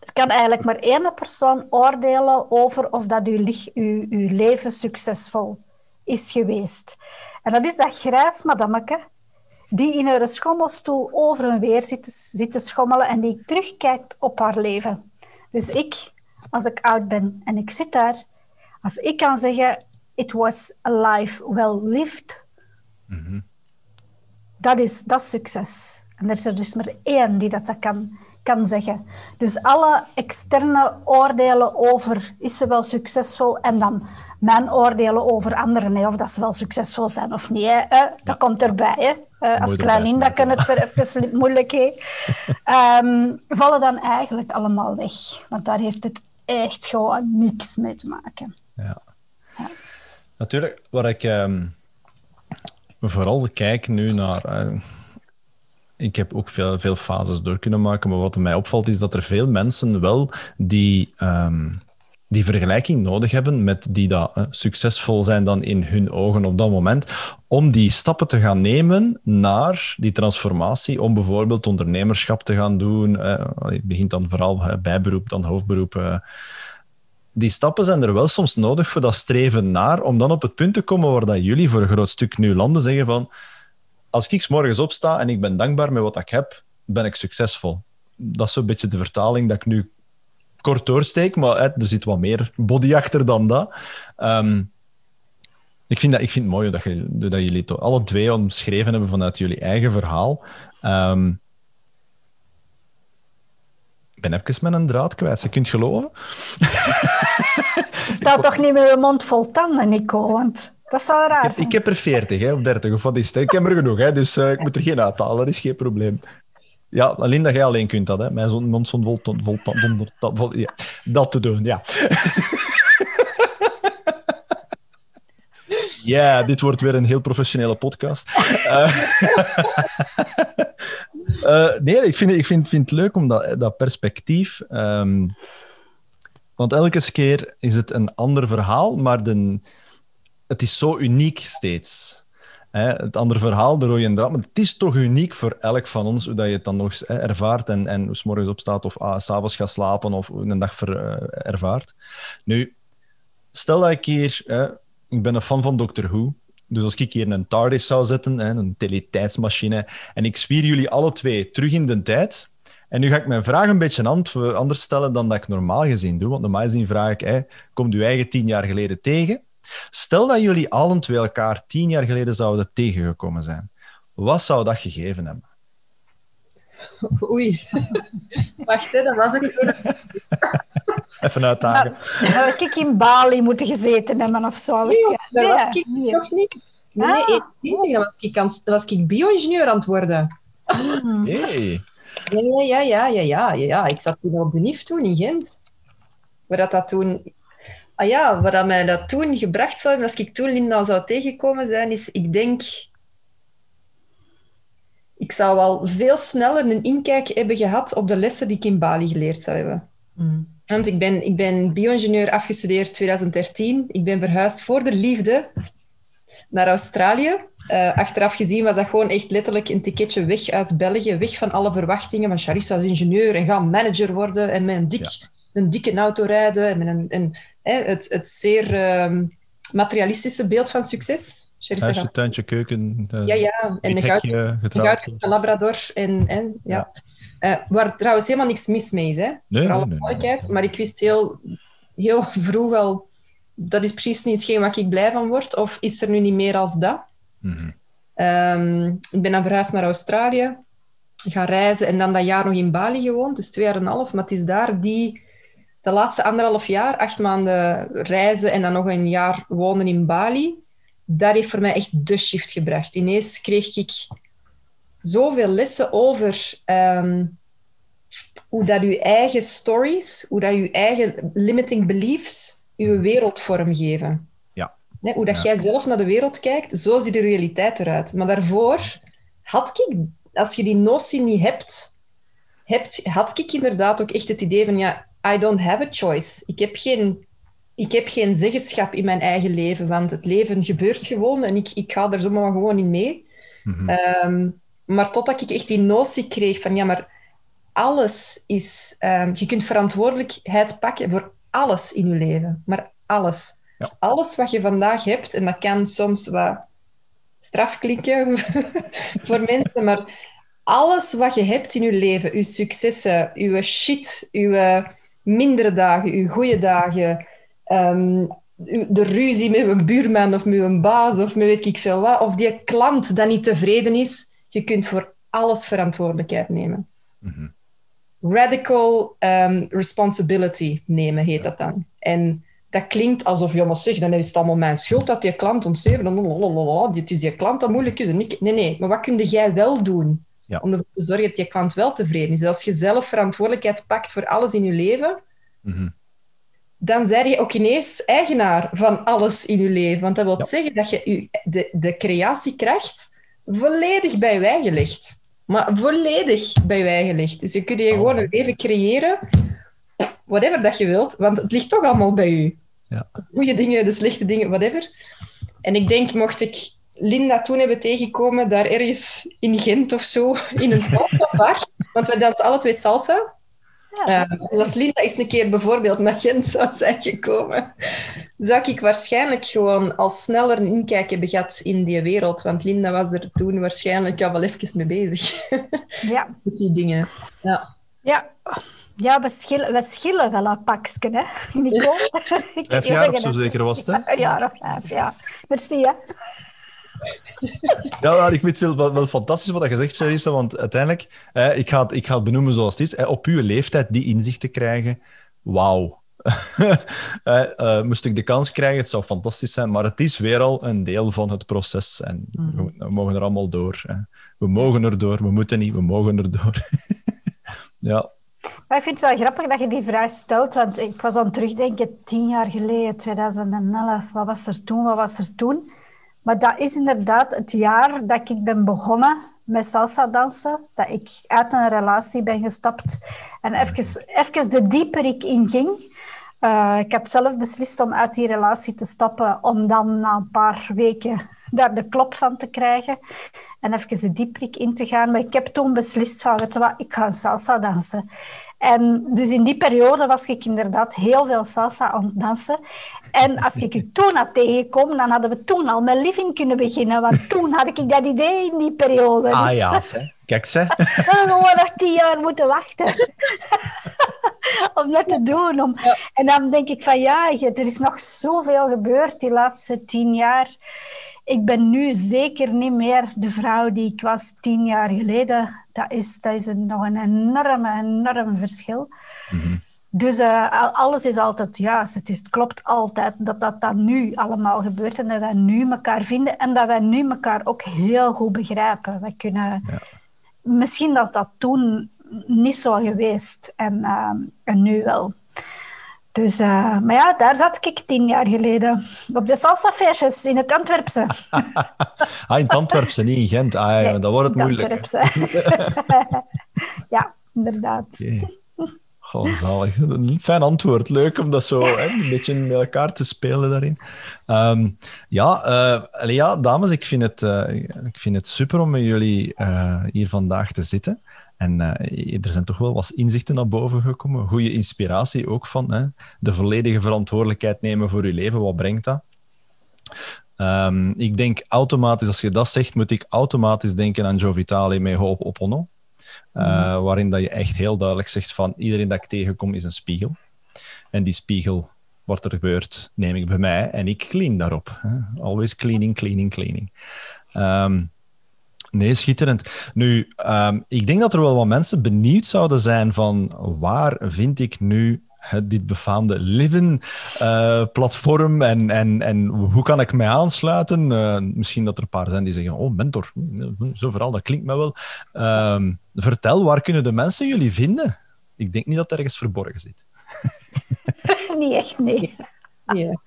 er kan eigenlijk maar één persoon oordelen over of dat uw, uw, uw leven succesvol is geweest. En dat is dat grijs madameke die in haar schommelstoel over en weer zit, zit te schommelen en die terugkijkt op haar leven. Dus ik, als ik oud ben en ik zit daar, als ik kan zeggen, it was a life well lived, mm dat, is, dat succes. En er is er dus maar één die dat, kan, kan zeggen. Dus alle externe oordelen over is ze wel succesvol en dan mijn oordelen over anderen, of dat ze wel succesvol zijn of niet, hè, dat komt erbij. Hè. als klein dat kan het weer even moeilijk. Um, vallen dan eigenlijk allemaal weg. Want daar heeft het echt gewoon niks mee te maken. Ja. Natuurlijk, wat ik um, vooral kijk nu naar. Uh, ik heb ook veel, veel fases door kunnen maken, maar wat mij opvalt is dat er veel mensen wel die, um, die vergelijking nodig hebben met die dat uh, succesvol zijn dan in hun ogen op dat moment, om die stappen te gaan nemen naar die transformatie, om bijvoorbeeld ondernemerschap te gaan doen. Het begint dan vooral bijberoep, dan hoofdberoep die stappen zijn er wel soms nodig voor dat streven naar, om dan op het punt te komen waar dat jullie voor een groot stuk nu landen, zeggen van, als ik morgens opsta en ik ben dankbaar met wat ik heb, ben ik succesvol. Dat is zo'n beetje de vertaling dat ik nu kort doorsteek, maar er zit wat meer body achter dan dat. Ehm, ik, vind dat ik vind het mooi dat, je, dat jullie het alle twee omschreven hebben vanuit jullie eigen verhaal. Um, ben even met een draad kwijt. Ze kunt geloven. Staat toch niet met je mond vol tanden, Nico? Want dat zou raar ik heb, Ik heb er 40 hè, of 30 of wat is het. Ik heb er genoeg, hè, dus uh, ik moet er geen uithalen. Dat is geen probleem. Ja, alleen dat jij alleen kunt dat, hè. Mijn zo'n mond vol, vol, vol, vol, vol, ja, dat te doen, ja. Ja, dit wordt weer een heel professionele podcast. Uh, uh, nee, ik vind, ik vind, vind het leuk om dat, dat perspectief. Um, want elke keer is het een ander verhaal, maar het is zo uniek steeds. Hè, het andere verhaal, de rode draad, maar het is toch uniek voor elk van ons hoe dat je het dan nog hè, ervaart en, en hoe s morgens opstaat of ah, s'avonds gaat slapen of een dag uh, ervaart. Nu, stel dat ik hier, hè, ik ben een fan van Doctor Who, dus als ik hier een TARDIS zou zetten, een teletijdsmachine, en ik zwier jullie alle twee terug in de tijd, en nu ga ik mijn vraag een beetje anders stellen dan dat ik normaal gezien doe, want normaal gezien vraag ik, komt u eigen tien jaar geleden tegen? Stel dat jullie allen twee elkaar tien jaar geleden zouden tegengekomen zijn. Wat zou dat gegeven hebben? Oei. Wacht, hè, dat was ik. Even uitdagen. Nou, zou ik in Bali moeten gezeten hebben of zo? Nee, dat was ik nee. nog niet. Nee, ah, 21, dan was ik, aan, was ik bio-ingenieur aan het worden. Hmm. Hey. Ja, ja, ja, ja, ja, ja, Ik zat toen op de NIF toen in Gent. Waar dat, dat toen Ah ja, wat mij dat toen gebracht zou hebben, als ik toen Linda zou tegenkomen zijn, is, ik denk... Ik zou al veel sneller een inkijk hebben gehad op de lessen die ik in Bali geleerd zou hebben. Mm. Want ik ben, ik ben bio-ingenieur afgestudeerd 2013. Ik ben verhuisd voor de liefde naar Australië. Uh, achteraf gezien was dat gewoon echt letterlijk een ticketje weg uit België. Weg van alle verwachtingen van Charissa als ingenieur en ga manager worden en met een, dik, ja. een dikke auto rijden en met een, een het, het zeer um, materialistische beeld van succes. Huisje, tuintje, keuken. Uh, ja, ja. En een goud, een labrador. En, en, ja. ja. Uh, waar trouwens helemaal niks mis mee is, hè. Nee, voor alle nee, nee, Maar ik wist heel, heel vroeg al... Dat is precies niet hetgeen waar ik blij van word. Of is er nu niet meer als dat? Mm -hmm. um, ik ben dan verhuisd naar Australië. Gaan reizen en dan dat jaar nog in Bali gewoond. Dus twee jaar en een half. Maar het is daar die de laatste anderhalf jaar, acht maanden reizen en dan nog een jaar wonen in Bali, dat heeft voor mij echt de shift gebracht. Ineens kreeg ik zoveel lessen over um, hoe dat je eigen stories, hoe dat je eigen limiting beliefs je wereld vormgeven. Ja. Nee, hoe dat ja. jij zelf naar de wereld kijkt, zo ziet de realiteit eruit. Maar daarvoor had ik, als je die notie niet hebt, hebt had ik inderdaad ook echt het idee van, ja, I don't have a choice. Ik heb geen, ik heb geen zeggenschap in mijn eigen leven, want het leven gebeurt gewoon en ik, ik ga er zomaar gewoon in mee. Mm -hmm. um, maar totdat ik echt die notie kreeg van, ja, maar alles is... Um, je kunt verantwoordelijkheid pakken voor alles in je leven. Maar alles. Ja. Alles wat je vandaag hebt, en dat kan soms wat straf klinken voor mensen, maar alles wat je hebt in je leven, je successen, je shit, je mindere dagen, uw goede dagen, um, de ruzie met een buurman of met een baas of met weet ik veel wat, of die klant dat niet tevreden is, je kunt voor alles verantwoordelijkheid nemen. Mm -hmm. Radical um, responsibility nemen heet dat dan. En dat klinkt alsof, ja maar zeg, dan is het allemaal mijn schuld dat die klant om zeven, het is die klant dat moeilijk is. Nee, nee, maar wat kun jij wel doen? Ja. Om ervoor te zorgen dat je klant wel tevreden is. Dus als je zelf verantwoordelijkheid pakt voor alles in je leven, mm -hmm. Dan ben je ook ineens eigenaar van alles in je leven. Want dat wil Ja. zeggen dat je je- de, de creatiekracht volledig bij wijge legt. Maar volledig bij wijge legt. Dus je kunt je gewoon een leven creëren, whatever dat je wilt, want het ligt toch allemaal bij u. Ja. De goede dingen, de slechte dingen, whatever. En ik denk, mocht ik Linda toen hebben tegenkomen, daar ergens in Gent of zo, in een salsa-bar, want wij dansen alle twee salsa. Ja. Uh, dus als Linda eens een keer bijvoorbeeld naar Gent zou zijn gekomen, zou ik waarschijnlijk gewoon al sneller een inkijk hebben gehad in die wereld. Want Linda was er toen waarschijnlijk al wel even mee bezig. Ja, Met die dingen. Ja. ja. ja we, schillen, we schillen wel een pakje, hè, Nico? Ik Vijf weet jaar of zo zeker was het, hè? Een jaar of vijf, ja. Merci, hè. Ja, ik weet wel, wel, wel fantastisch wat je zegt, Charissa, want uiteindelijk, eh, ik, ga het, ik ga het benoemen zoals het is, eh, op uw leeftijd die inzicht te krijgen, wauw. uh, moest ik de kans krijgen, het zou fantastisch zijn, maar het is weer al een deel van het proces en mm. we, mogen er allemaal door. Hè. We mogen er door, we moeten niet, we mogen er door. ja. Maar ik vind het wel grappig dat je die vraag stelt, want ik was aan het terugdenken, tien jaar geleden, 2011, wat was er toen, wat was er toen? Maar dat is inderdaad het jaar dat ik ben begonnen met salsa dansen, dat ik uit een relatie ben gestapt en even, even de dieper ik in ging. Uh, ik heb zelf beslist om uit die relatie te stappen, om dan na een paar weken daar de klop van te krijgen en even de dieper in te gaan. Maar ik heb toen beslist van, weet ik ga salsa dansen. En dus in die periode was ik inderdaad heel veel salsa aan het dansen. En als ik u toen had tegengekomen, dan hadden we toen al met living kunnen beginnen. Want toen had ik dat idee in die periode. Ah dus- ja, ze. kijk ze. we hadden nog tien jaar moeten wachten. om dat te doen. Om... En dan denk ik van ja, er is nog zoveel gebeurd die laatste tien jaar. Ik ben nu zeker niet meer de vrouw die ik was tien jaar geleden. Dat is, dat is een, nog een enorme, enorm verschil. Mhm. Dus uh, alles is altijd juist. Het, is, het klopt altijd dat dat dan nu allemaal gebeurt en dat wij nu elkaar vinden en dat wij nu elkaar ook heel goed begrijpen. Wij kunnen... Ja. Misschien dat dat toen niet zo geweest en, uh, en nu wel. Dus, uh, maar ja, daar zat ik tien jaar geleden. Op de salsafeestjes in het Antwerpse. ah, in het Antwerpse, niet in Gent. Ah, ja, dan wordt het moeilijk. ja, inderdaad. Okay. Zalig. Een fijn antwoord. Leuk om dat zo hè, een beetje met elkaar te spelen daarin. Um, ja, uh, ja, dames, ik vind, het, uh, ik vind het super om met jullie uh, hier vandaag te zitten. En er zijn toch wel wat inzichten naar boven gekomen. Goede inspiratie ook van hè, de volledige verantwoordelijkheid nemen voor je leven. Wat brengt dat? Um, ik denk automatisch, als je dat zegt, moet ik automatisch denken aan Joe Vitale met Hoop Opono. Uh, waarin dat je echt heel duidelijk zegt van iedereen dat ik tegenkom is een spiegel. En die spiegel, wat er gebeurt, neem ik bij mij en ik clean daarop. Hè. Always cleaning, cleaning, cleaning. Um, nee, schitterend. Nu, um, ik denk dat er wel wat mensen benieuwd zouden zijn van waar vind ik nu dit befaamde Livin-platform eh, en, en, en hoe kan ik mij aansluiten? Uh, misschien dat er een paar zijn die zeggen, oh, mentor, zo vooral, dat klinkt me wel. Uh, vertel, waar kunnen de mensen jullie vinden? Ik denk niet dat er ergens verborgen zit. niet echt, nee. Ja.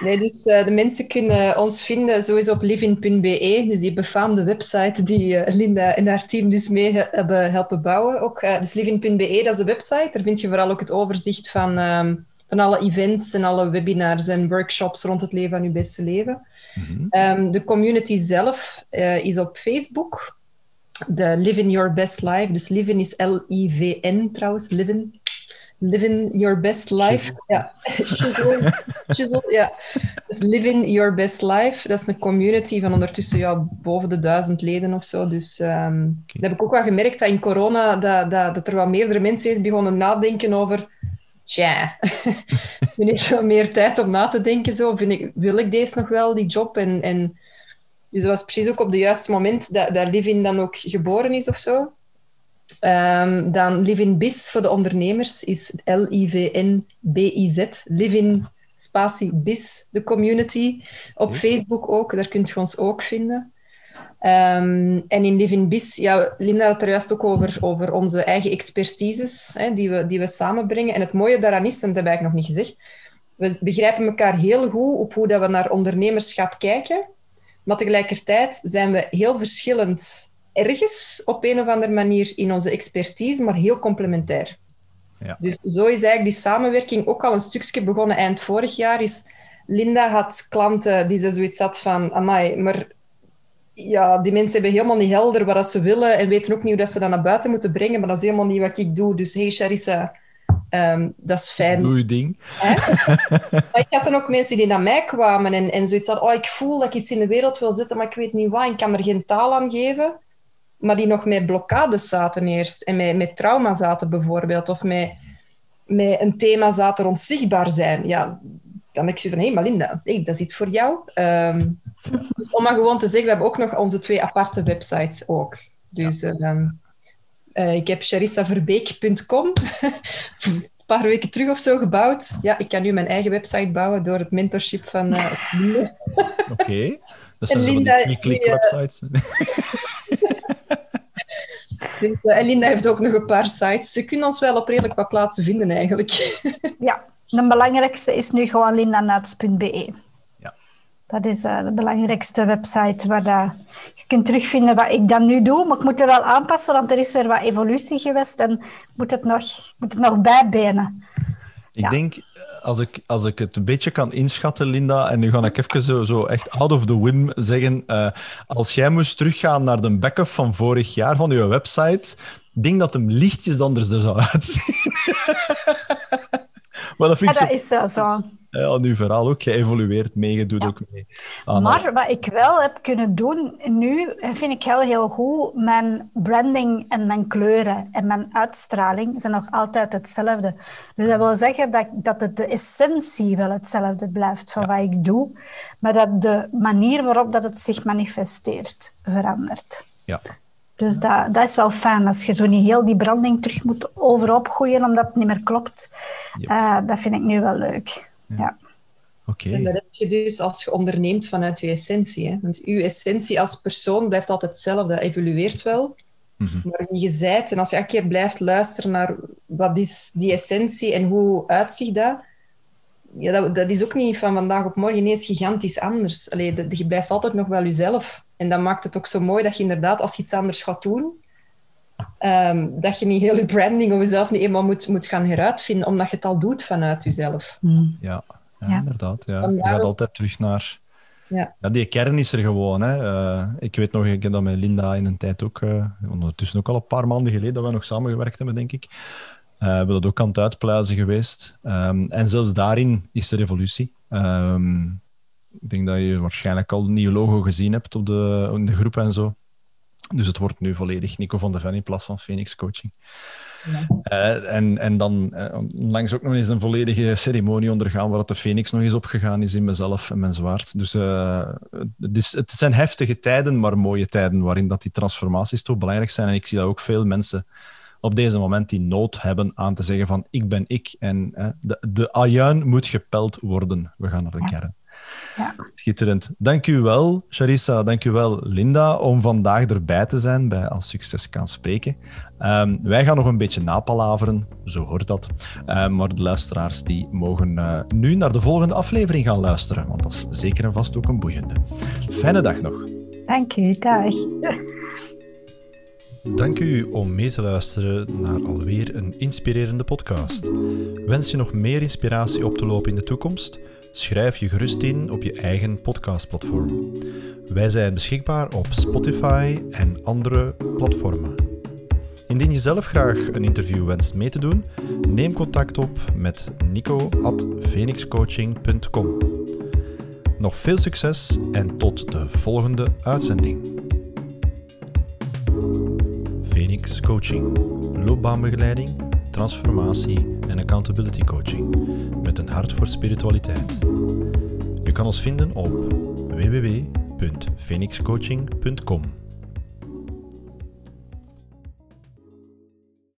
Nee, dus uh, de mensen kunnen ons vinden sowieso op living.be, dus die befaamde website die uh, Linda en haar team dus mee hebben helpen bouwen. Ook, uh, dus living.be, dat is de website. Daar vind je vooral ook het overzicht van, um, van alle events en alle webinars en workshops rond het leven van je beste leven. Mm -hmm. um, de community zelf is op Facebook. De Living Your Best Life. Dus Living is L-I-V-N trouwens, Living Living Your Best Life. Ja, ja. Dus Living Your Best Life, dat is een community van ondertussen ja, boven de duizend leden of zo. Dus um, dat heb ik ook wel gemerkt dat in corona dat, dat, dat er wel meerdere mensen is begonnen nadenken over tja, vind ik wel meer tijd om na te denken. Zo. Vind ik, wil ik deze nog wel, die job? En, en, dus dat was precies ook op het juiste moment dat, dat Living dan ook geboren is of zo. Um, dan Livin Biz voor de ondernemers is L-I-V-N-B-I-Z. Livin spatie Biz, de community. Op Facebook ook, daar kunt je ons ook vinden. Um, en in Livin Biz, ja, Linda had het er juist ook over, over onze eigen expertises hè, die, we, die we samenbrengen. En het mooie daaraan is, en dat heb ik nog niet gezegd, we begrijpen elkaar heel goed op hoe dat we naar ondernemerschap kijken. Maar tegelijkertijd zijn we heel verschillend ergens op een of andere manier in onze expertise, maar heel complementair. Ja. Dus zo is eigenlijk die samenwerking ook al een stukje begonnen eind vorig jaar. Is Linda had klanten die ze zoiets had van, amai, maar ja, die mensen hebben helemaal niet helder wat ze willen en weten ook niet hoe dat ze dat naar buiten moeten brengen, maar dat is helemaal niet wat ik doe. Dus hey Charissa, um, dat is fijn. Doe je ding. maar ik had dan ook mensen die naar mij kwamen en, en zoiets hadden, oh, ik voel dat ik iets in de wereld wil zetten, maar ik weet niet wat, ik kan er geen taal aan geven maar die nog met blokkades zaten eerst. En met, met trauma zaten bijvoorbeeld. Of met, met een thema zaten rond zichtbaar zijn. Ja, dan ik zo van, hé hey, Malinda, hey, dat is iets voor jou. Um, dus om maar gewoon te zeggen, we hebben ook nog onze twee aparte websites ook. Dus um, uh, ik heb charissaverbeek.com paar weken terug of zo gebouwd. Ja, ik kan nu mijn eigen website bouwen door het mentorship van uh, Oké, okay. dat zijn zo die klik-klik websites. Dus, uh, en Linda heeft ook nog een paar sites. Ze kunnen ons wel op redelijk wat plaatsen vinden eigenlijk. ja, de belangrijkste is nu gewoon lindanuits.be. Ja. Dat is uh, de belangrijkste website waar dat je kunt terugvinden wat ik dan nu doe. Maar ik moet er wel aanpassen, want er is er wat evolutie geweest en ik moet het nog, moet het nog bijbenen. Ik denk, als ik, als ik het een beetje kan inschatten, Linda, en nu ga ik even zo, zo echt out of the wim zeggen. Uh, als jij moest teruggaan naar de backup van vorig jaar van je website, denk dat hem lichtjes anders er zou uitzien. maar dat, vind ja, dat is zo. zo. Ja, nu verhaal ook geëvolueerd, meegedoet ook mee. Ah, maar wat ik wel heb kunnen doen nu, vind ik heel, heel goed, mijn branding en mijn kleuren en mijn uitstraling zijn nog altijd hetzelfde. Dus dat wil zeggen dat, dat het de essentie wel hetzelfde blijft van wat ik doe, maar dat de manier waarop dat het zich manifesteert verandert. Ja. Dus dat, dat is wel fijn, als je zo niet heel die branding terug moet overop gooien omdat het niet meer klopt. Uh, dat vind ik nu wel leuk. Ja. Oké. En dat heb je dus als je onderneemt vanuit je essentie. Hè? Want je essentie als persoon blijft altijd hetzelfde, dat evolueert wel. Mhm. Maar wie je zijt, en als je elke keer blijft luisteren naar wat is die essentie en hoe uitzicht dat, ja, dat, dat is ook niet van vandaag op morgen ineens gigantisch anders. Allee, je blijft altijd nog wel jezelf. En dat maakt het ook zo mooi dat je inderdaad, als je iets anders gaat doen, ehm, dat je niet heel je branding of jezelf niet eenmaal moet, moet gaan heruitvinden, omdat je het al doet vanuit jezelf. Mm. Ja, ja, inderdaad. Ja. Je gaat altijd terug naar... Ja. ja. die kern is er gewoon. Hè. Uh, ik weet nog, ik heb dat met Linda in een tijd ook, uh, ondertussen ook al een paar maanden geleden, dat we nog samengewerkt hebben, denk ik. Uh, we hebben dat ook aan het uitpluizen geweest. Um, en zelfs daarin is er evolutie. Um, ik denk dat je waarschijnlijk al een nieuw logo gezien hebt op de, in de groep en zo. Dus het wordt nu volledig Nico van de Ven in plaats van Phoenix Coaching. Ja. Uh, en, en dan uh, langs ook nog eens een volledige ceremonie ondergaan waar de Phoenix nog eens opgegaan is in mezelf en mijn zwaard. Dus uh, het, is, het zijn heftige tijden, maar mooie tijden waarin dat die transformaties toch belangrijk zijn. En ik zie dat ook veel mensen op deze moment die nood hebben aan te zeggen van ik ben ik en de, de ajuin moet gepeld worden. We gaan naar de kern. Ja. Schitterend. Dank u wel, Charissa. Dank u wel, Linda, om vandaag erbij te zijn bij Als Succes kan spreken. Um, wij gaan nog een beetje napalaveren, zo hoort dat. Um, maar de luisteraars die mogen uh, nu naar de volgende aflevering gaan luisteren, want dat is zeker en vast ook een boeiende. Fijne dag nog. Dank u, dag. Dank u om mee te luisteren naar alweer een inspirerende podcast. Wens je nog meer inspiratie op te lopen in de toekomst? Schrijf je gerust in op je eigen podcastplatform. Wij zijn beschikbaar op Spotify en andere platformen. Indien je zelf graag een interview wenst mee te doen, neem contact op met nico.phoenixcoaching.com. Nog veel succes en tot de volgende uitzending. Phoenix Coaching, loopbaanbegeleiding, transformatie en accountability coaching met een hart voor spiritualiteit. Je kan ons vinden op www.phoenixcoaching.com.